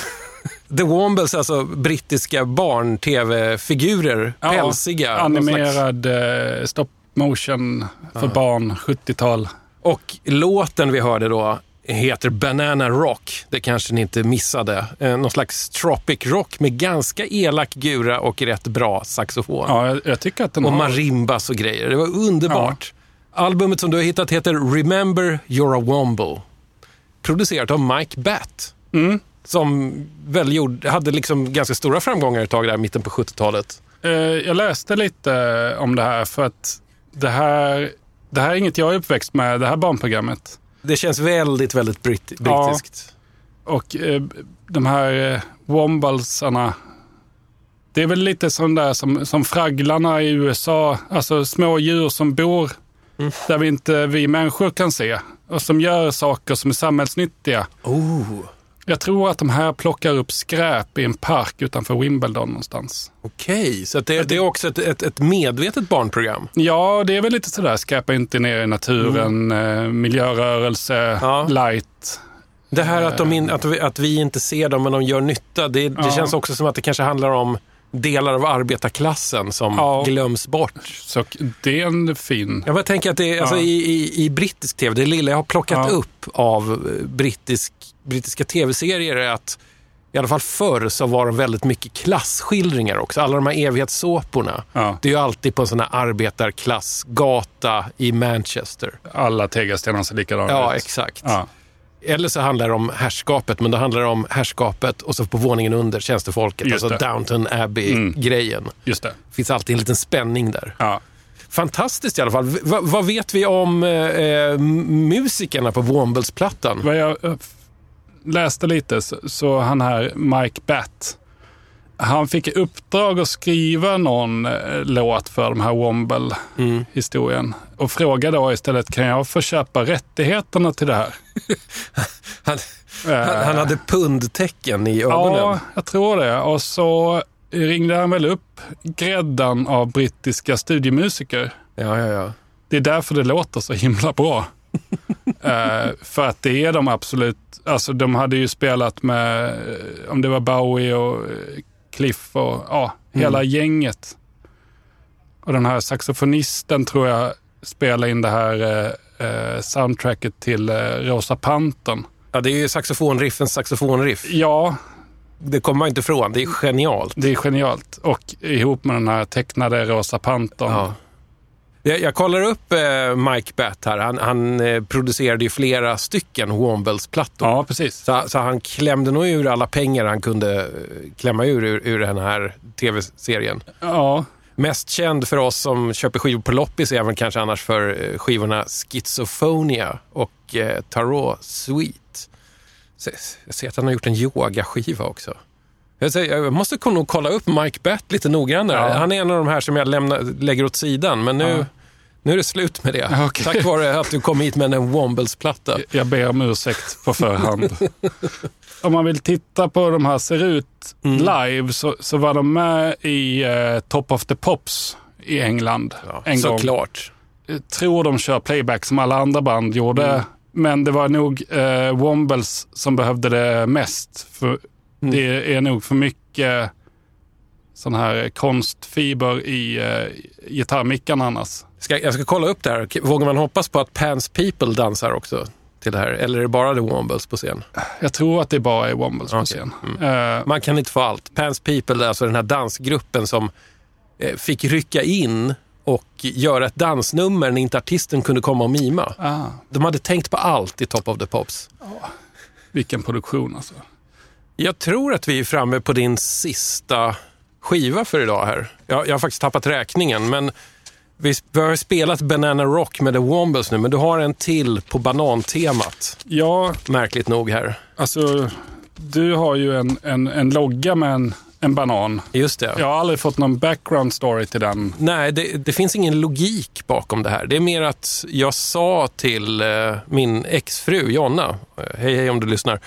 The Wombles, alltså brittiska barn-tv-figurer. Ja, Pälsiga. någon slags- Animerad eh, stop motion för barn, 70-tal. Och låten vi hörde då heter Banana Rock. Det kanske ni inte missade. Eh, någon slags tropic rock med ganska elak gura och rätt bra saxofon. Ja, jag, jag tycker att den och har... marimbas och grejer. Det var underbart. Albumet som du har hittat heter Remember You're a Womble. Producerat av Mike Batt. Mm. Som väl gjorde, hade liksom ganska stora framgångar ett tag där i mitten på 70-talet. Eh, jag läste lite om det här för att det här, det här är inget jag är uppväxt med, det här barnprogrammet. Det känns väldigt, väldigt britt, brittiskt. Och eh, de här eh, wombalsarna, det är väl lite sån där som, som fragglarna i USA. Alltså små djur som bor Mm. där vi inte vi människor kan se. Och som gör saker som är samhällsnyttiga. Oh, Jag tror att de här plockar upp skräp i en park utanför Wimbledon någonstans. Okej, så det, det är också ett, ett, ett medvetet barnprogram. Ja, det är väl lite sådär, skräpa inte ner i naturen, eh, miljörörelse, Ja. light. Det här att, in, att, vi, att vi inte ser dem men de gör nytta, det, det Ja. känns också som att det kanske handlar om delar av arbetarklassen som Ja. glöms bort. Så det är en fin... Jag bara tänker att det är, alltså, Ja. i, i, i brittisk tv, det lilla jag har plockat Ja. upp av eh, brittisk, brittiska tv-serier är att i alla fall förr så var det väldigt mycket klasskildringar också. Alla de här evighetssåporna. Ja. Det är ju alltid på en sån här arbetarklassgata i Manchester. Alla tegelstenar ser likadana Ja, ut. exakt. Ja. Eller så handlar det om härskapet, men då handlar det om härskapet och så på våningen under tjänstefolket. Just alltså det. Downton Abbey-grejen. Just det. Finns alltid en liten spänning där. Ja. Fantastiskt i alla fall. V- vad- vet vi om eh, eh, musikerna på Wombles-plattan? Vad jag eh, läste lite så, så han här Mike Batt, han fick i uppdrag att skriva någon eh, låt för de här Womble-historien. Och frågade då istället, kan jag få köpa rättigheterna till det här? Han, Eh, han, han hade pundtecken i ögonen. Ja, jag tror det. Och så ringde han väl upp gräddan av brittiska studiemusiker. Ja, ja, ja. Det är därför det låter så himla bra. Eh, för att det är de absolut, alltså de hade ju spelat med, om det var Bowie och Cliff och ja, hela gänget. Och den här saxofonisten tror jag spelade in det här eh, eh, soundtracket till eh, Rosa Pantern. ja, det är ju saxofonriffens saxofonriff. Ja, Det kommer man inte ifrån. Det är genialt. det är genialt. Och ihop med den här tecknade Rosa Pantern. Ja. Jag, jag kollar upp eh, Mike Batt här. Han, han eh, producerade ju flera stycken Wombles-plattor. Ja, precis. Så, så han klämde nog ur alla pengar han kunde eh, klämma ur, ur, ur den här tv-serien. Ja, Mest känd för oss som köper skivor på loppis är väl kanske annars för eh, skivorna Schizophonia och eh, Tarot. Så, jag ser att han har gjort en yogaskiva också. Jag, säger, jag måste nog kolla upp Mike Batt lite noggrannare. Ja. Han är en av de här som jag lämnar, lägger åt sidan, men nu, Ja. Nu är det slut med det. Ja, okej. Tack vare att du kom hit med en Wombles-platta. jag ber om ursäkt på förhand. om man vill titta på hur de här ser ut Mm. live så, så var de med i eh, Top of the Pops i England en gång. Såklart. Jag tror de kör playback som alla andra band gjorde. Mm. Men det var nog eh, Wombles som behövde det mest. För Mm. Det är nog för mycket sån här konstfiber i eh, gitarrmickarna annars. Ska, jag ska kolla upp det här. Vågar man hoppas på att Pants People dansar också till det här? Eller är det bara The Wombles på scen? Jag tror att det bara är Wombles på Okej. scen. Mm. Eh, Man kan inte få allt. Pants People alltså den här dansgruppen som eh, fick rycka in och göra ett dansnummer när inte artisten kunde komma och mima. ah, De hade tänkt på allt i Top of the Pops. vilken produktion alltså. Jag tror att vi är framme på din sista skiva för idag här. Jag, jag har faktiskt tappat räkningen, men vi, vi har spelat Banana Rock med The Wombles nu, men du har en till på banantemat. Ja, Märkligt nog här. alltså du har ju en, en, en logga med en, en banan. Just det. Jag har aldrig fått någon background story till den. Nej, det, det finns ingen logik bakom det här. Det är mer att jag sa till eh, min exfru Jonna, eh, hej hej om du lyssnar,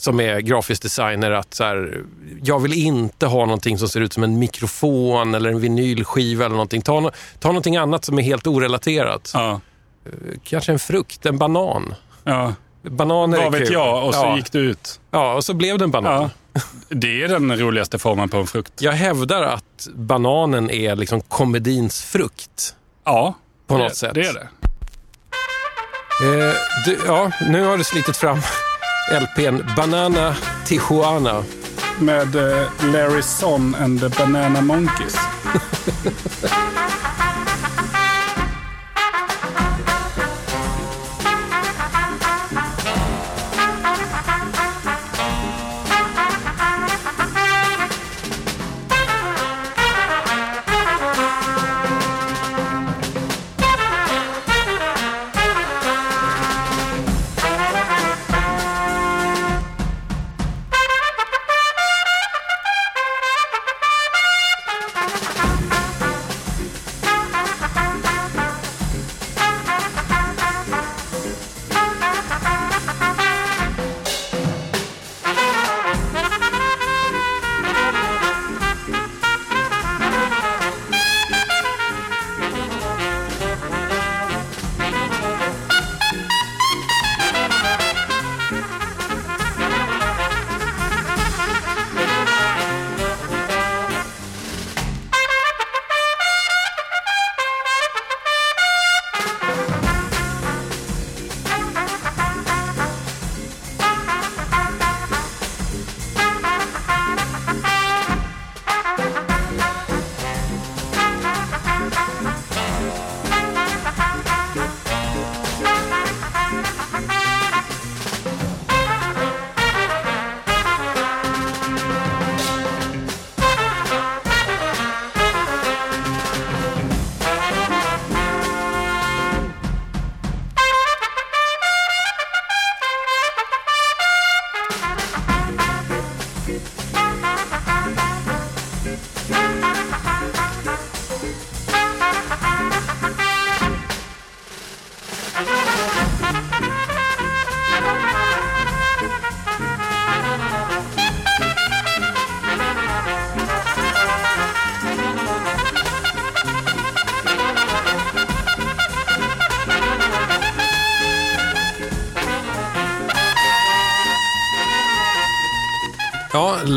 som är grafisk designer att så här, jag vill inte ha någonting som ser ut som en mikrofon eller en vinylskiva eller någonting. Ta, no- ta någonting annat som är helt orelaterat. Ja. Eh, Kanske en frukt, en banan. Ja. Bananer Vad vet kul. jag? Och så ja. gick du ut. Ja, och så blev det en banan. Ja. Det är den roligaste formen på en frukt. Jag hävdar att bananen är liksom komedins frukt. Ja, På det, något sätt. det är det. Eh, du, ja, nu har du slitit fram LPn Banana Tijuana. Med eh, Larry Son and the Banana Monkeys.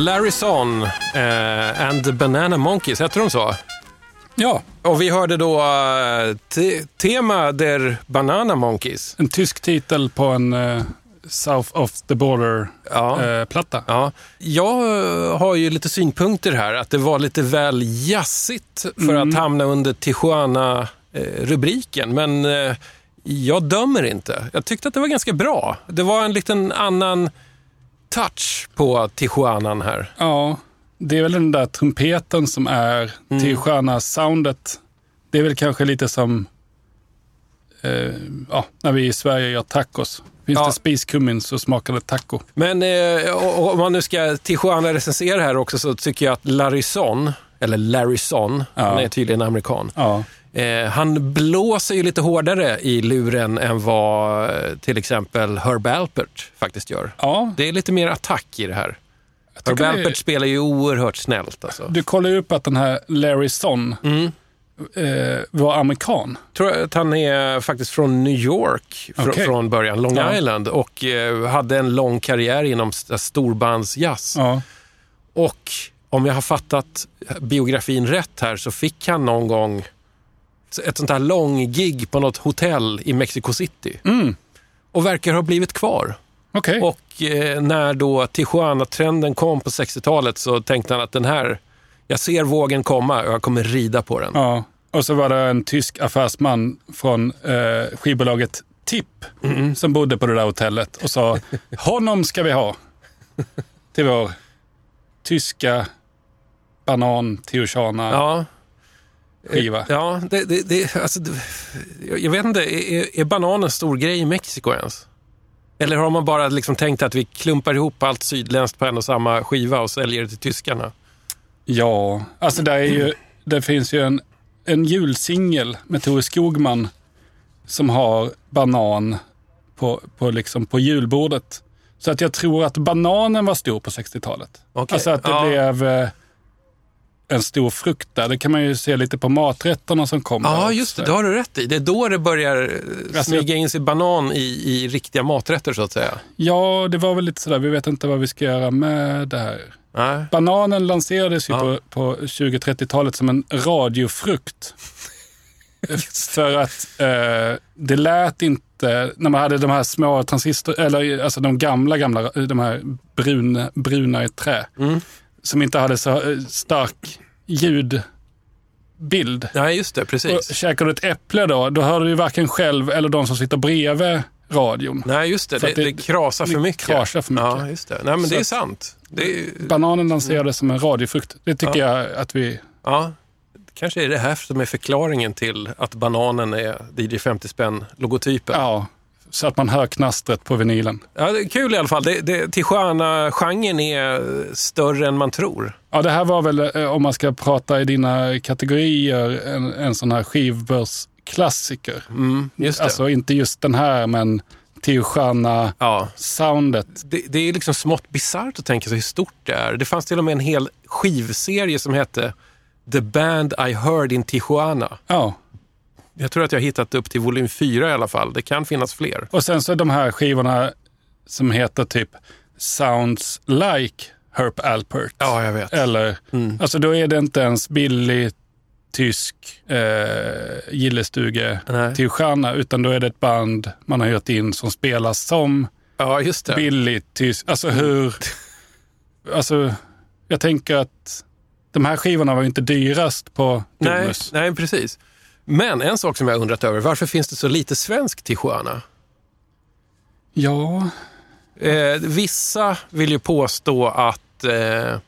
Larry Son eh, and the Banana Monkeys, heter de så? Ja, Och vi hörde då eh, te- Tema der Banana Monkeys. en tysk titel på en eh, South of the Ja. Border-platta. Ja. Jag eh, har ju lite synpunkter här, att det var lite väl jazzigt för Mm. att hamna under Tijuana-rubriken. Men eh, jag dömer inte. Jag tyckte att det var ganska bra. Det var en liten annan touch på Tijuanan här. Ja, det är väl den där trumpeten som är Mm. Tijuana-soundet. Det är väl kanske lite som eh, ja, när vi i Sverige gör tacos. Finns Ja. det spiskummin så smakar det taco. Men eh, om man nu ska Tijuana recensera här också så tycker jag att Larry Son, eller Larry Son, han är tydligen amerikan. Ja. Eh, han blåser ju lite hårdare i luren än vad eh, till exempel Herb Alpert faktiskt gör. ja, Det är lite mer attack i det här. Herb Alpert spelar ju oerhört snällt. Alltså. du kollar ju upp att den här Larry Son Mm. eh, var amerikan. tror att han är faktiskt från New York fr- Okej. från början, Long Ja. Island, och eh, hade en lång karriär inom st- storbandsjazz. Ja. Och om jag har fattat biografin rätt här så fick han någon gång ett sånt här långgig på något hotell i Mexico City. Mm. Och verkar ha blivit kvar. Okej. Och eh, när då Tijuana-trenden kom på 60-talet så tänkte han att den här, jag ser vågen komma och jag kommer rida på den. Ja. Och så var det en tysk affärsman från eh, skivbolaget Tipp Mm. som bodde på det där hotellet och sa honom ska vi ha till vår tyska banan Tijuana Ja, skiva. ja det, det, det, alltså, jag vet inte, är, är banan en stor grej i Mexiko ens? Eller har man bara liksom tänkt att vi klumpar ihop allt sydländskt på en och samma skiva och säljer det till tyskarna? Ja, alltså det, är ju, det finns ju en, en julsingel med Tore Skogman som har banan på, på, liksom på julbordet. Så att jag tror att bananen var stor på 60-talet. Okej, Alltså att det ja. blev eh, en stor frukt där. Det kan man ju se lite på maträtterna som kom. Ja, just det. Det har du rätt i. Det är då det börjar eh, Alltså, smyga in sig banan i, i riktiga maträtter så att säga. Ja, det var väl lite sådär, vi vet inte vad vi ska göra med det här. Nej. Bananen lanserades ju Ja. på, på 20-30-talet som en radiofrukt. För att eh, det lät inte, när man hade de här små transistor, eller alltså de gamla, gamla, de här brun, bruna i trä, Mm. Som inte hade så eh, stark ljudbild. Nej, just det. Och Precis. käkar du ett äpple då, då hör du ju varken själv eller de som sitter bredvid radion. Nej, just det. Det, det- det krasar för mycket. krasar för mycket. Ja, just det. Nej, men Så det är sant. Det är, Bananen lanserades som en radiofrukt. Det tycker Ja. jag att vi... ja, kanske är det här som är förklaringen till att bananen är DJ 50 spänn-logotypen. Ja, så att man hör knastret på vinylen. Ja, det är kul i alla fall. Det, det, Tijuana-genren är större än man tror. Ja, det här var väl, eh, om man ska prata i dina kategorier, en, en sån här skivbörsklassiker. Mm, just det. Alltså inte just den här, men Tijuana-soundet. Ja. Det, det är liksom smått bisarrt att tänka sig hur stort det är. Det fanns till och med en hel skivserie som hette The Band I Heard in Tijuana. Ja, Jag tror att jag har hittat upp till volym 4 i alla fall. Det kan finnas fler. och sen så de här skivorna som heter typ Sounds Like Herb Alpert. Ja, jag vet. Eller, Mm. alltså då är det inte ens billig tysk eh, gillestuge Nej. till stjärna, utan då är det ett band man har hyrt in som spelar som Ja, just det. billig tysk. Alltså hur... Alltså, jag tänker att de här skivorna var ju inte dyrast på Nej, Domus. nej, precis. Men en sak som jag undrat över. Varför finns det så lite svensk Tijuana? Ja, Eh, vissa vill ju påstå att eh,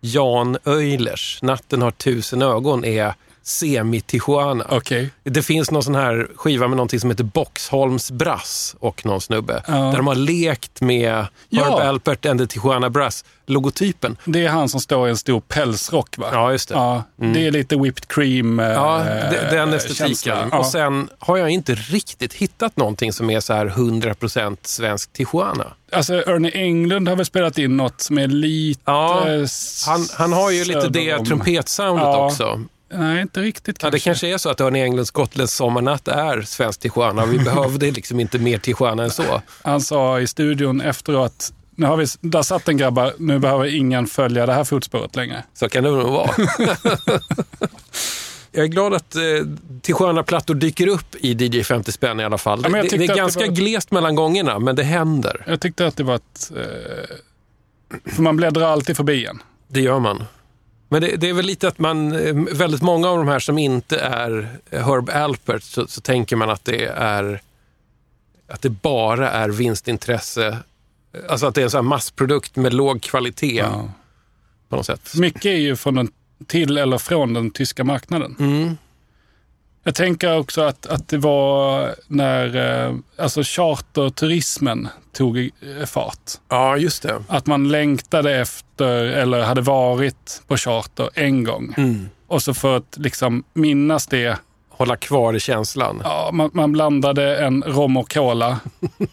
Jan Öjlers Natten har tusen ögon är semi-Tijuana. okej. Det finns någon sån här skiva med någonting som heter Boxholms Brass och någon snubbe. Ja. Där de har lekt med Ja. Herb Alpert and the Tijuana Brass-logotypen. Det är han som står i en stor pälsrock va? Ja, just det. Ja, det är lite whipped cream eh, Ja, de- den eh, estetiken. Och sen har jag inte riktigt hittat någonting som är så här 100% svensk Tijuana. Alltså Ernie Englund har väl spelat in något som är lite... Ja, Han, han har ju lite det trumpetsoundet också. Nej, inte riktigt Ja, kanske. det kanske är så att Örne Englunds Gotlands sommarnatt är svensk Tijuana. Vi behövde liksom inte mer Tijuana än så. Han sa i studion efteråt, nu har vi, där satt en grabbar, nu behöver ingen följa det här fotspåret längre. Så kan det nog vara. Jag är glad att eh, Tijuana-plattor dyker upp i DJ 50 spänn i alla fall. Ja, det, det är att det ganska var- glest mellan gångerna, men det händer. Jag tyckte att det var ett... Eh, för man bläddrar alltid förbi en. Det gör man. Men det, det är väl lite att man, eh, väldigt många av de här som inte är Herb Alpert, så, så tänker man att det är att det bara är vinstintresse. Alltså att det är en sån här massprodukt med låg kvalitet Ja. på något sätt. Mycket är ju från den, till eller från den tyska marknaden. Mm. Jag tänker också att, att det var när eh, alltså charterturismen tog eh, fart. Ja, just det. Att man längtade efter eller hade varit på charter en gång. Mm. Och så för att liksom minnas det, Hålla kvar i känslan. ja, man, man blandade en rom och cola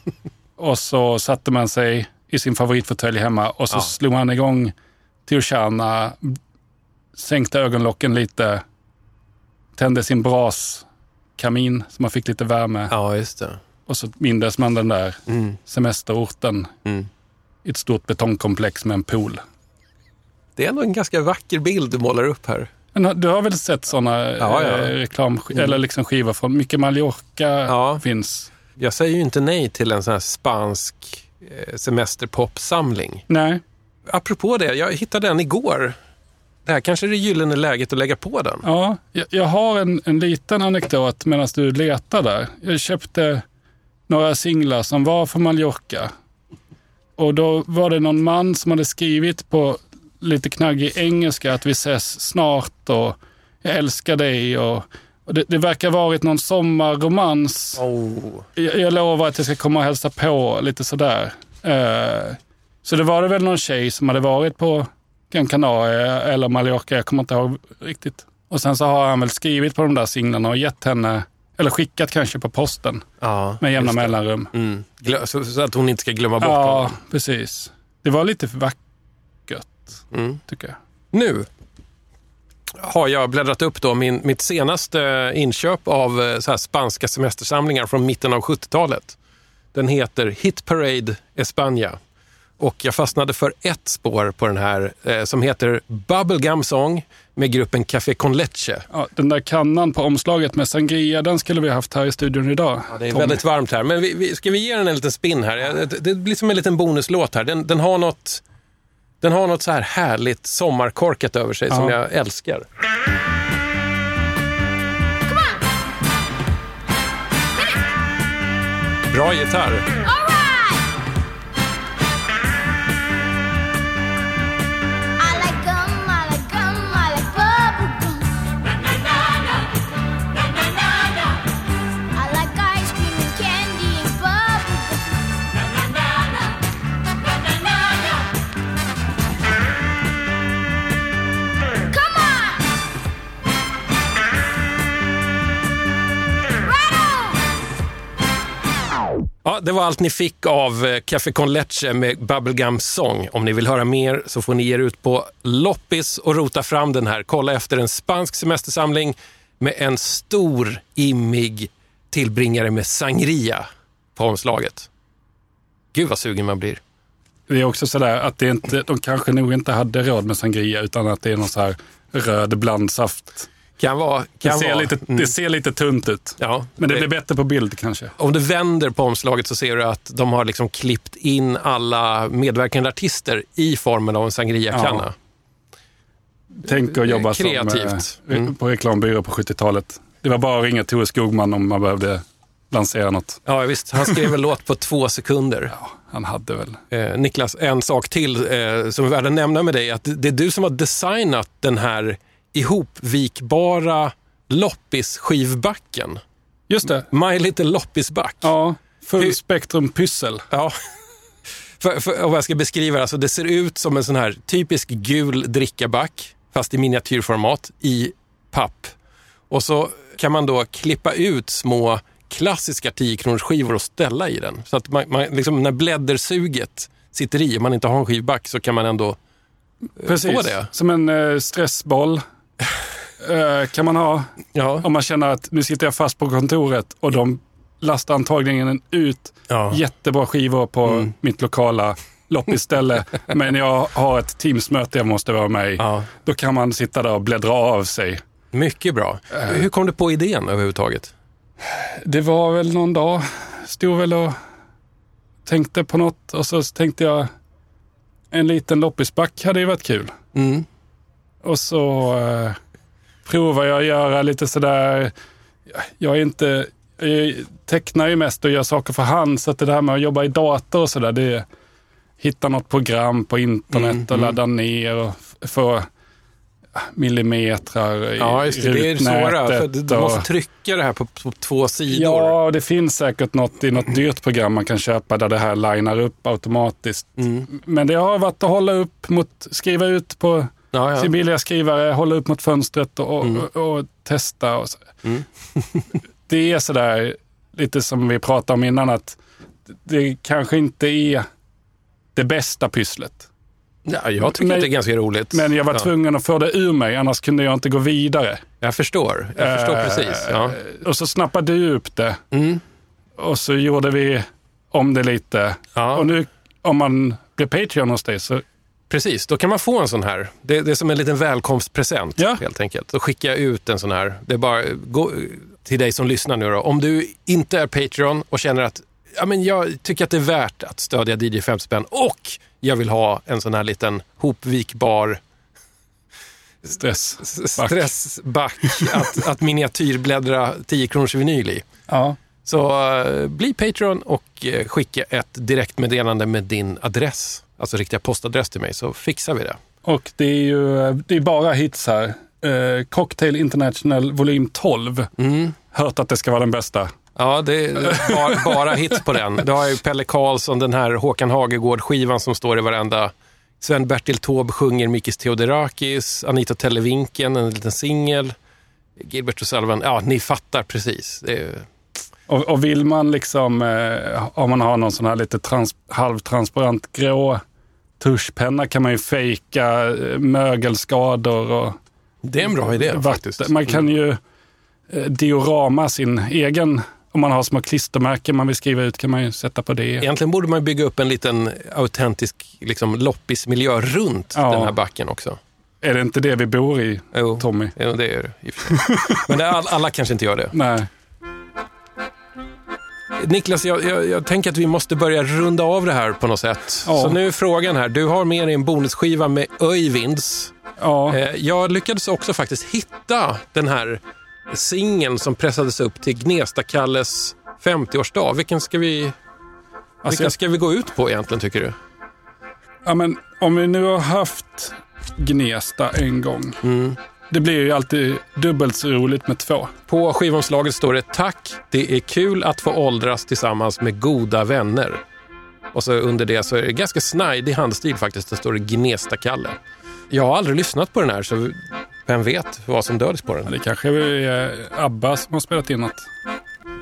och så satte man sig i sin favoritfåtölj hemma och så Ja. slog man igång Tijuana, sänkte ögonlocken lite, tände sin braskamin så man fick lite värme Ja, just det. och så mindes man den där Mm. semesterorten Mm. i ett stort betongkomplex med en pool. Det är ändå en ganska vacker bild du målar upp här. Men du har väl sett sådana Ja, ja. eh, reklam eller liksom skivor från mycket Mallorca Ja. finns? Jag säger ju inte nej till en sån här spansk eh, semesterpopsamling. Nej. Apropå det, jag hittade den igår. Det här kanske är det gyllene läget att lägga på den. Ja, jag, jag har en, en liten anekdot medan du letar där. Jag köpte några singlar som var från Mallorca. Och då var det någon man som hade skrivit på lite knaggig engelska att vi ses snart och jag älskar dig. Och, och det, det verkar varit någon sommarromans. Oh. Jag, jag lovar att jag ska komma och hälsa på lite sådär. Eh, så det var det väl någon tjej som hade varit på Gran Canaria eller Mallorca, jag kommer inte ihåg riktigt. Och sen så har han väl skrivit på de där singlarna och gett henne Eller skickat kanske på posten Ja, med jämna mellanrum. Mm. Så, så att hon inte ska glömma bort Ja, honom. precis. Det var lite för vackert, Mm. tycker jag. Nu har jag bläddrat upp då min, mitt senaste inköp av eh, så här spanska semestersamlingar från mitten av 70-talet. Den heter Hit Parade España. Och jag fastnade för ett spår på den här eh, som heter Bubblegum Song med gruppen Café con Leche. Ja, den där kannan på omslaget med sangria, den skulle vi haft här i studion idag. Det är Tommy. väldigt varmt här, men vi, vi, ska vi ge den en liten spin här? Ja, Det, det blir som en liten bonuslåt här. Den, den har något, den har något så här härligt sommarkorkat över sig som Ja. jag älskar. Bra gitarr. Ja, det var allt ni fick av eh, Café con Leche med Bubblegum Song. Om ni vill höra mer så får ni ge er ut på loppis och rota fram den här. Kolla efter en spansk semestersamling med en stor, immig tillbringare med sangria på omslaget. Gud vad sugen man blir. Det är också sådär att det inte, de kanske nog inte hade råd med sangria utan att det är någon så här röd blandsaft. Kan vara. Det Kan ser, vara. lite, Mm. det ser lite tunt ut. Ja, Men det det- blir bättre på bild kanske. Om du vänder på omslaget så ser du att de har liksom klippt in alla medverkande artister i formen av en sangria-kanna. Tänk att jobba Kreativt. som eh, Mm. på reklambyrå på 70-talet. Det var bara att ringa Tore Skogman om man behövde lansera något. Ja, visst. Han skrev en låt på två sekunder. Han hade väl. Eh, Niklas, en sak till eh, som är värd att nämna med dig. Att det det är du som har designat den här ihopvikbara loppisskivbacken. Just det. My Little Loppisback. Ja, full spektrum pyssel. Ja. För, för, om jag ska beskriva det, alltså det ser ut som en sån här typisk gul drickaback, fast i miniatyrformat, i papp. Och så kan man då klippa ut små klassiska 10 kronors skivor och ställa i den. Så att man, man, liksom, när bläddersuget sitter i, om man inte har en skivback, så kan man ändå eh, Precis, få det. som en eh, stressboll kan man ha. Ja. Om man känner att nu sitter jag fast på kontoret och de lastar antagligen ut Ja. jättebra skivor på Mm. mitt lokala loppisställe. men jag har ett Teamsmöte jag måste vara med i. Ja. Då kan man sitta där och bläddra av sig. Mycket bra. Hur kom du på idén överhuvudtaget? Det var väl någon dag, stod väl och tänkte på något och så tänkte jag en liten loppisback hade ju varit kul. Mm. Och så eh, provar jag att göra lite sådär, jag är inte, jag tecknar ju mest och gör saker för hand så att det där med att jobba i dator och sådär, det är hitta något program på internet Mm, och mm. ladda ner och få millimetrar i Ja, just det. Det är det svåra. För du och- måste trycka det här på, på två sidor. Ja, det finns säkert något i något dyrt program man kan köpa där det här linar upp automatiskt. Mm. Men det har varit att hålla upp mot, skriva ut på Ja, ja. sin billiga skrivare, hålla upp mot fönstret och, Mm. och, och testa. Och så. Mm. det är sådär, lite som vi pratade om innan, att det kanske inte är det bästa pysslet. Ja, jag tycker Men- att det är ganska roligt. Men jag var ja. tvungen att få det ur mig, annars kunde jag inte gå vidare. Jag förstår. Jag förstår Eh, precis. Ja. Och så snappade du upp det. Mm. Och så gjorde vi om det lite. Ja. Och nu om man blir Patreon hos dig så Precis, då kan man få en sån här. Det, det är som en liten välkomstpresent Ja. helt enkelt. Då skickar jag ut en sån här. Det är bara gå, till dig som lyssnar nu då. Om du inte är Patreon och känner att ja, men jag tycker att det är värt att stödja DJ 50 spänn och jag vill ha en sån här liten hopvikbar stress. stressback att, att miniatyrbläddra 10 kronors vinyl i. Ja. Så eh, bli Patreon och eh, skicka ett direktmeddelande med din adress. Alltså riktiga postadress till mig så fixar vi det. Och det är ju det är bara hits här. Eh, Cocktail International volym 12. Mm. Hört att det ska vara den bästa. Ja, det är bara, bara hits på den. Du har ju Pelle Karlsson, den här Håkan Hagegård-skivan som står i varenda. Sven-Bertil Taube sjunger Mikis Theodorakis, Anita Televinken, en liten singel. Gilbert och Sullivan, ja ni fattar precis. Det är, Och, och vill man liksom, eh, om man har någon sån här lite trans, halvtransparent grå tuschpenna kan man ju fejka eh, mögelskador och det är en bra idé vatten. faktiskt. Man kan ju eh, diorama sin egen, om man har små klistermärken man vill skriva ut kan man ju sätta på det. Egentligen borde man bygga upp en liten autentisk liksom, loppismiljö runt Ja. den här backen också. Är det inte det vi bor i, Jo, Tommy? jo det är det. Men det är all, alla kanske inte gör det. Nej. Niklas, jag, jag, jag tänker att vi måste börja runda av det här på något sätt. Ja. Så nu är frågan här. Du har med dig en bonusskiva med Öyvinds. Ja. Eh, Jag lyckades också faktiskt hitta den här singeln som pressades upp till Gnesta-Kalles 50-årsdag. Vilken ska vi, Alltså vilken jag- ska vi gå ut på egentligen tycker du? Ja, men om vi nu har haft Gnesta en gång. Mm. Det blir ju alltid dubbelt så roligt med två. På skivomslaget står det Tack, det är kul att få åldras tillsammans med goda vänner. Och så under det så är det ganska snajdig handstil faktiskt. Det står det Gnesta-Kalle. Jag har aldrig lyssnat på den här så vem vet vad som döljs på Ja, den. det kanske är ABBA som har spelat in något.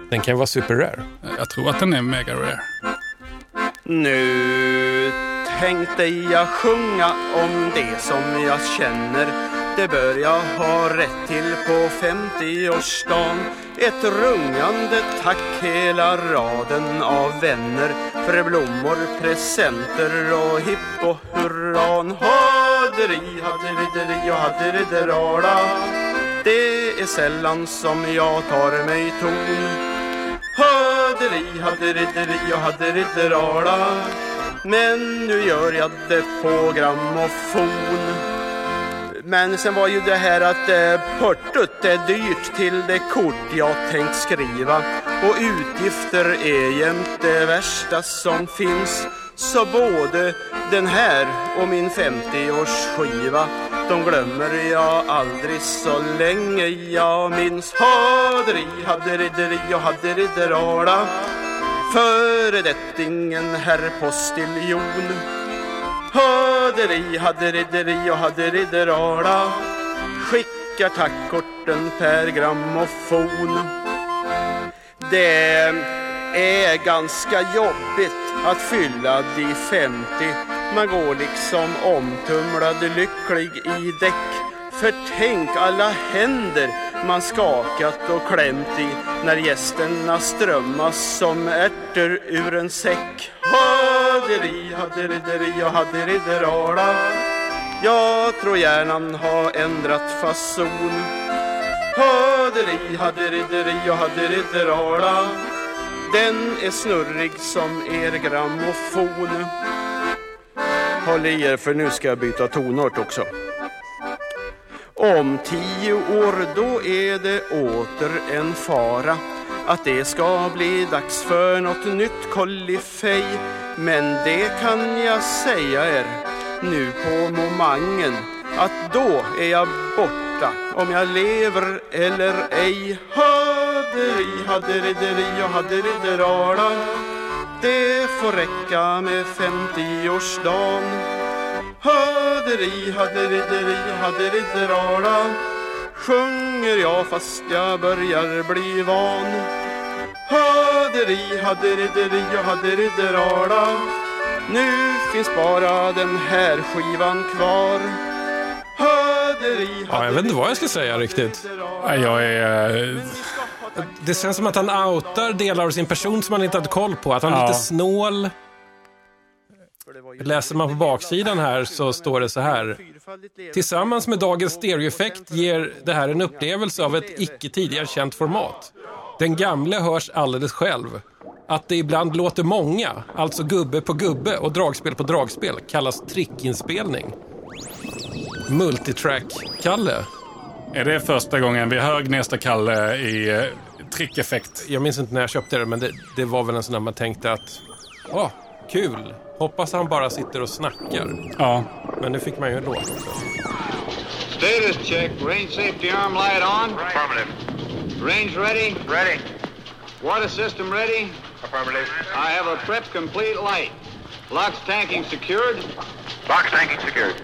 Den kan ju vara super rare. Jag tror att den är mega rare. Nu tänkte jag sjunga om det som jag känner det bör jag ha rätt till på 50-årsdagen Ett rungande tack hela raden av vänner För blommor, presenter och hipp och hurran. Haderi, haderideri och haderiderala Det är sällan som jag tar mig ton. Haderi, haderideri och haderiderala Men nu gör jag det på grammofon men sen var ju det här att eh, portot är dyrt till det kort jag tänkt skriva. Och utgifter är jämt det värsta som finns. Så både den här och min 50-årsskiva De glömmer jag aldrig så länge. Jag minns Haderi, haderideri och haderiderala Föredettingen herr postiljon. Haderi, haderideri och haderiderala Skickar tackkorten per grammofon Det är ganska jobbigt att fylla de 50 Man går liksom omtumlad lycklig i däck. För tänk alla händer man skakat och klämt i När gästerna strömmas som ärtor ur en säck. Haderi, haderideri och haderiderala Jag tror hjärnan har ändrat fason. Haderi, haderideri och haderiderala Den är snurrig som er grammofon. Håll i er för nu ska jag byta tonart också om tio år då är det åter en fara att det ska bli dags för något nytt kollifej. Men det kan jag säga er nu på momangen att då är jag borta om jag lever eller ej. Haderi, haderideri och haderiderala Det får räcka med 50-årsdagen Haderi, haderideri, haderiderala Sjunger jag fast jag börjar bli van Haderi, haderideri och haderiderala Nu finns bara den här skivan kvar Haderi, Ja, jag vet inte vad jag ska säga riktigt. Nej, Jag är... eh, Det känns som att han outar delar av sin person som han inte hade koll på. Att han är Ja. lite snål. Läser man på baksidan här så står det så här. Tillsammans med dagens stereoeffekt ger det här en upplevelse av ett icke tidigare känt format. Den gamle hörs alldeles själv. Att det ibland låter många, alltså gubbe på gubbe och dragspel på dragspel, kallas trickinspelning. Multitrack-Kalle. Är det första gången vi hör Gnesta Kalle i eh, trickeffekt? Jag minns inte när jag köpte det, men det, det var väl en sån där man tänkte att, åh, kul. Hoppas han bara sitter och snackar. Ja. Men nu fick man ju en låt också. Status check. Range safety arm light on. Affirmative. Range ready? Ready. Water system ready? Affirmative. I have a prep complete light. Locks tanking secured? Locks tanking secured.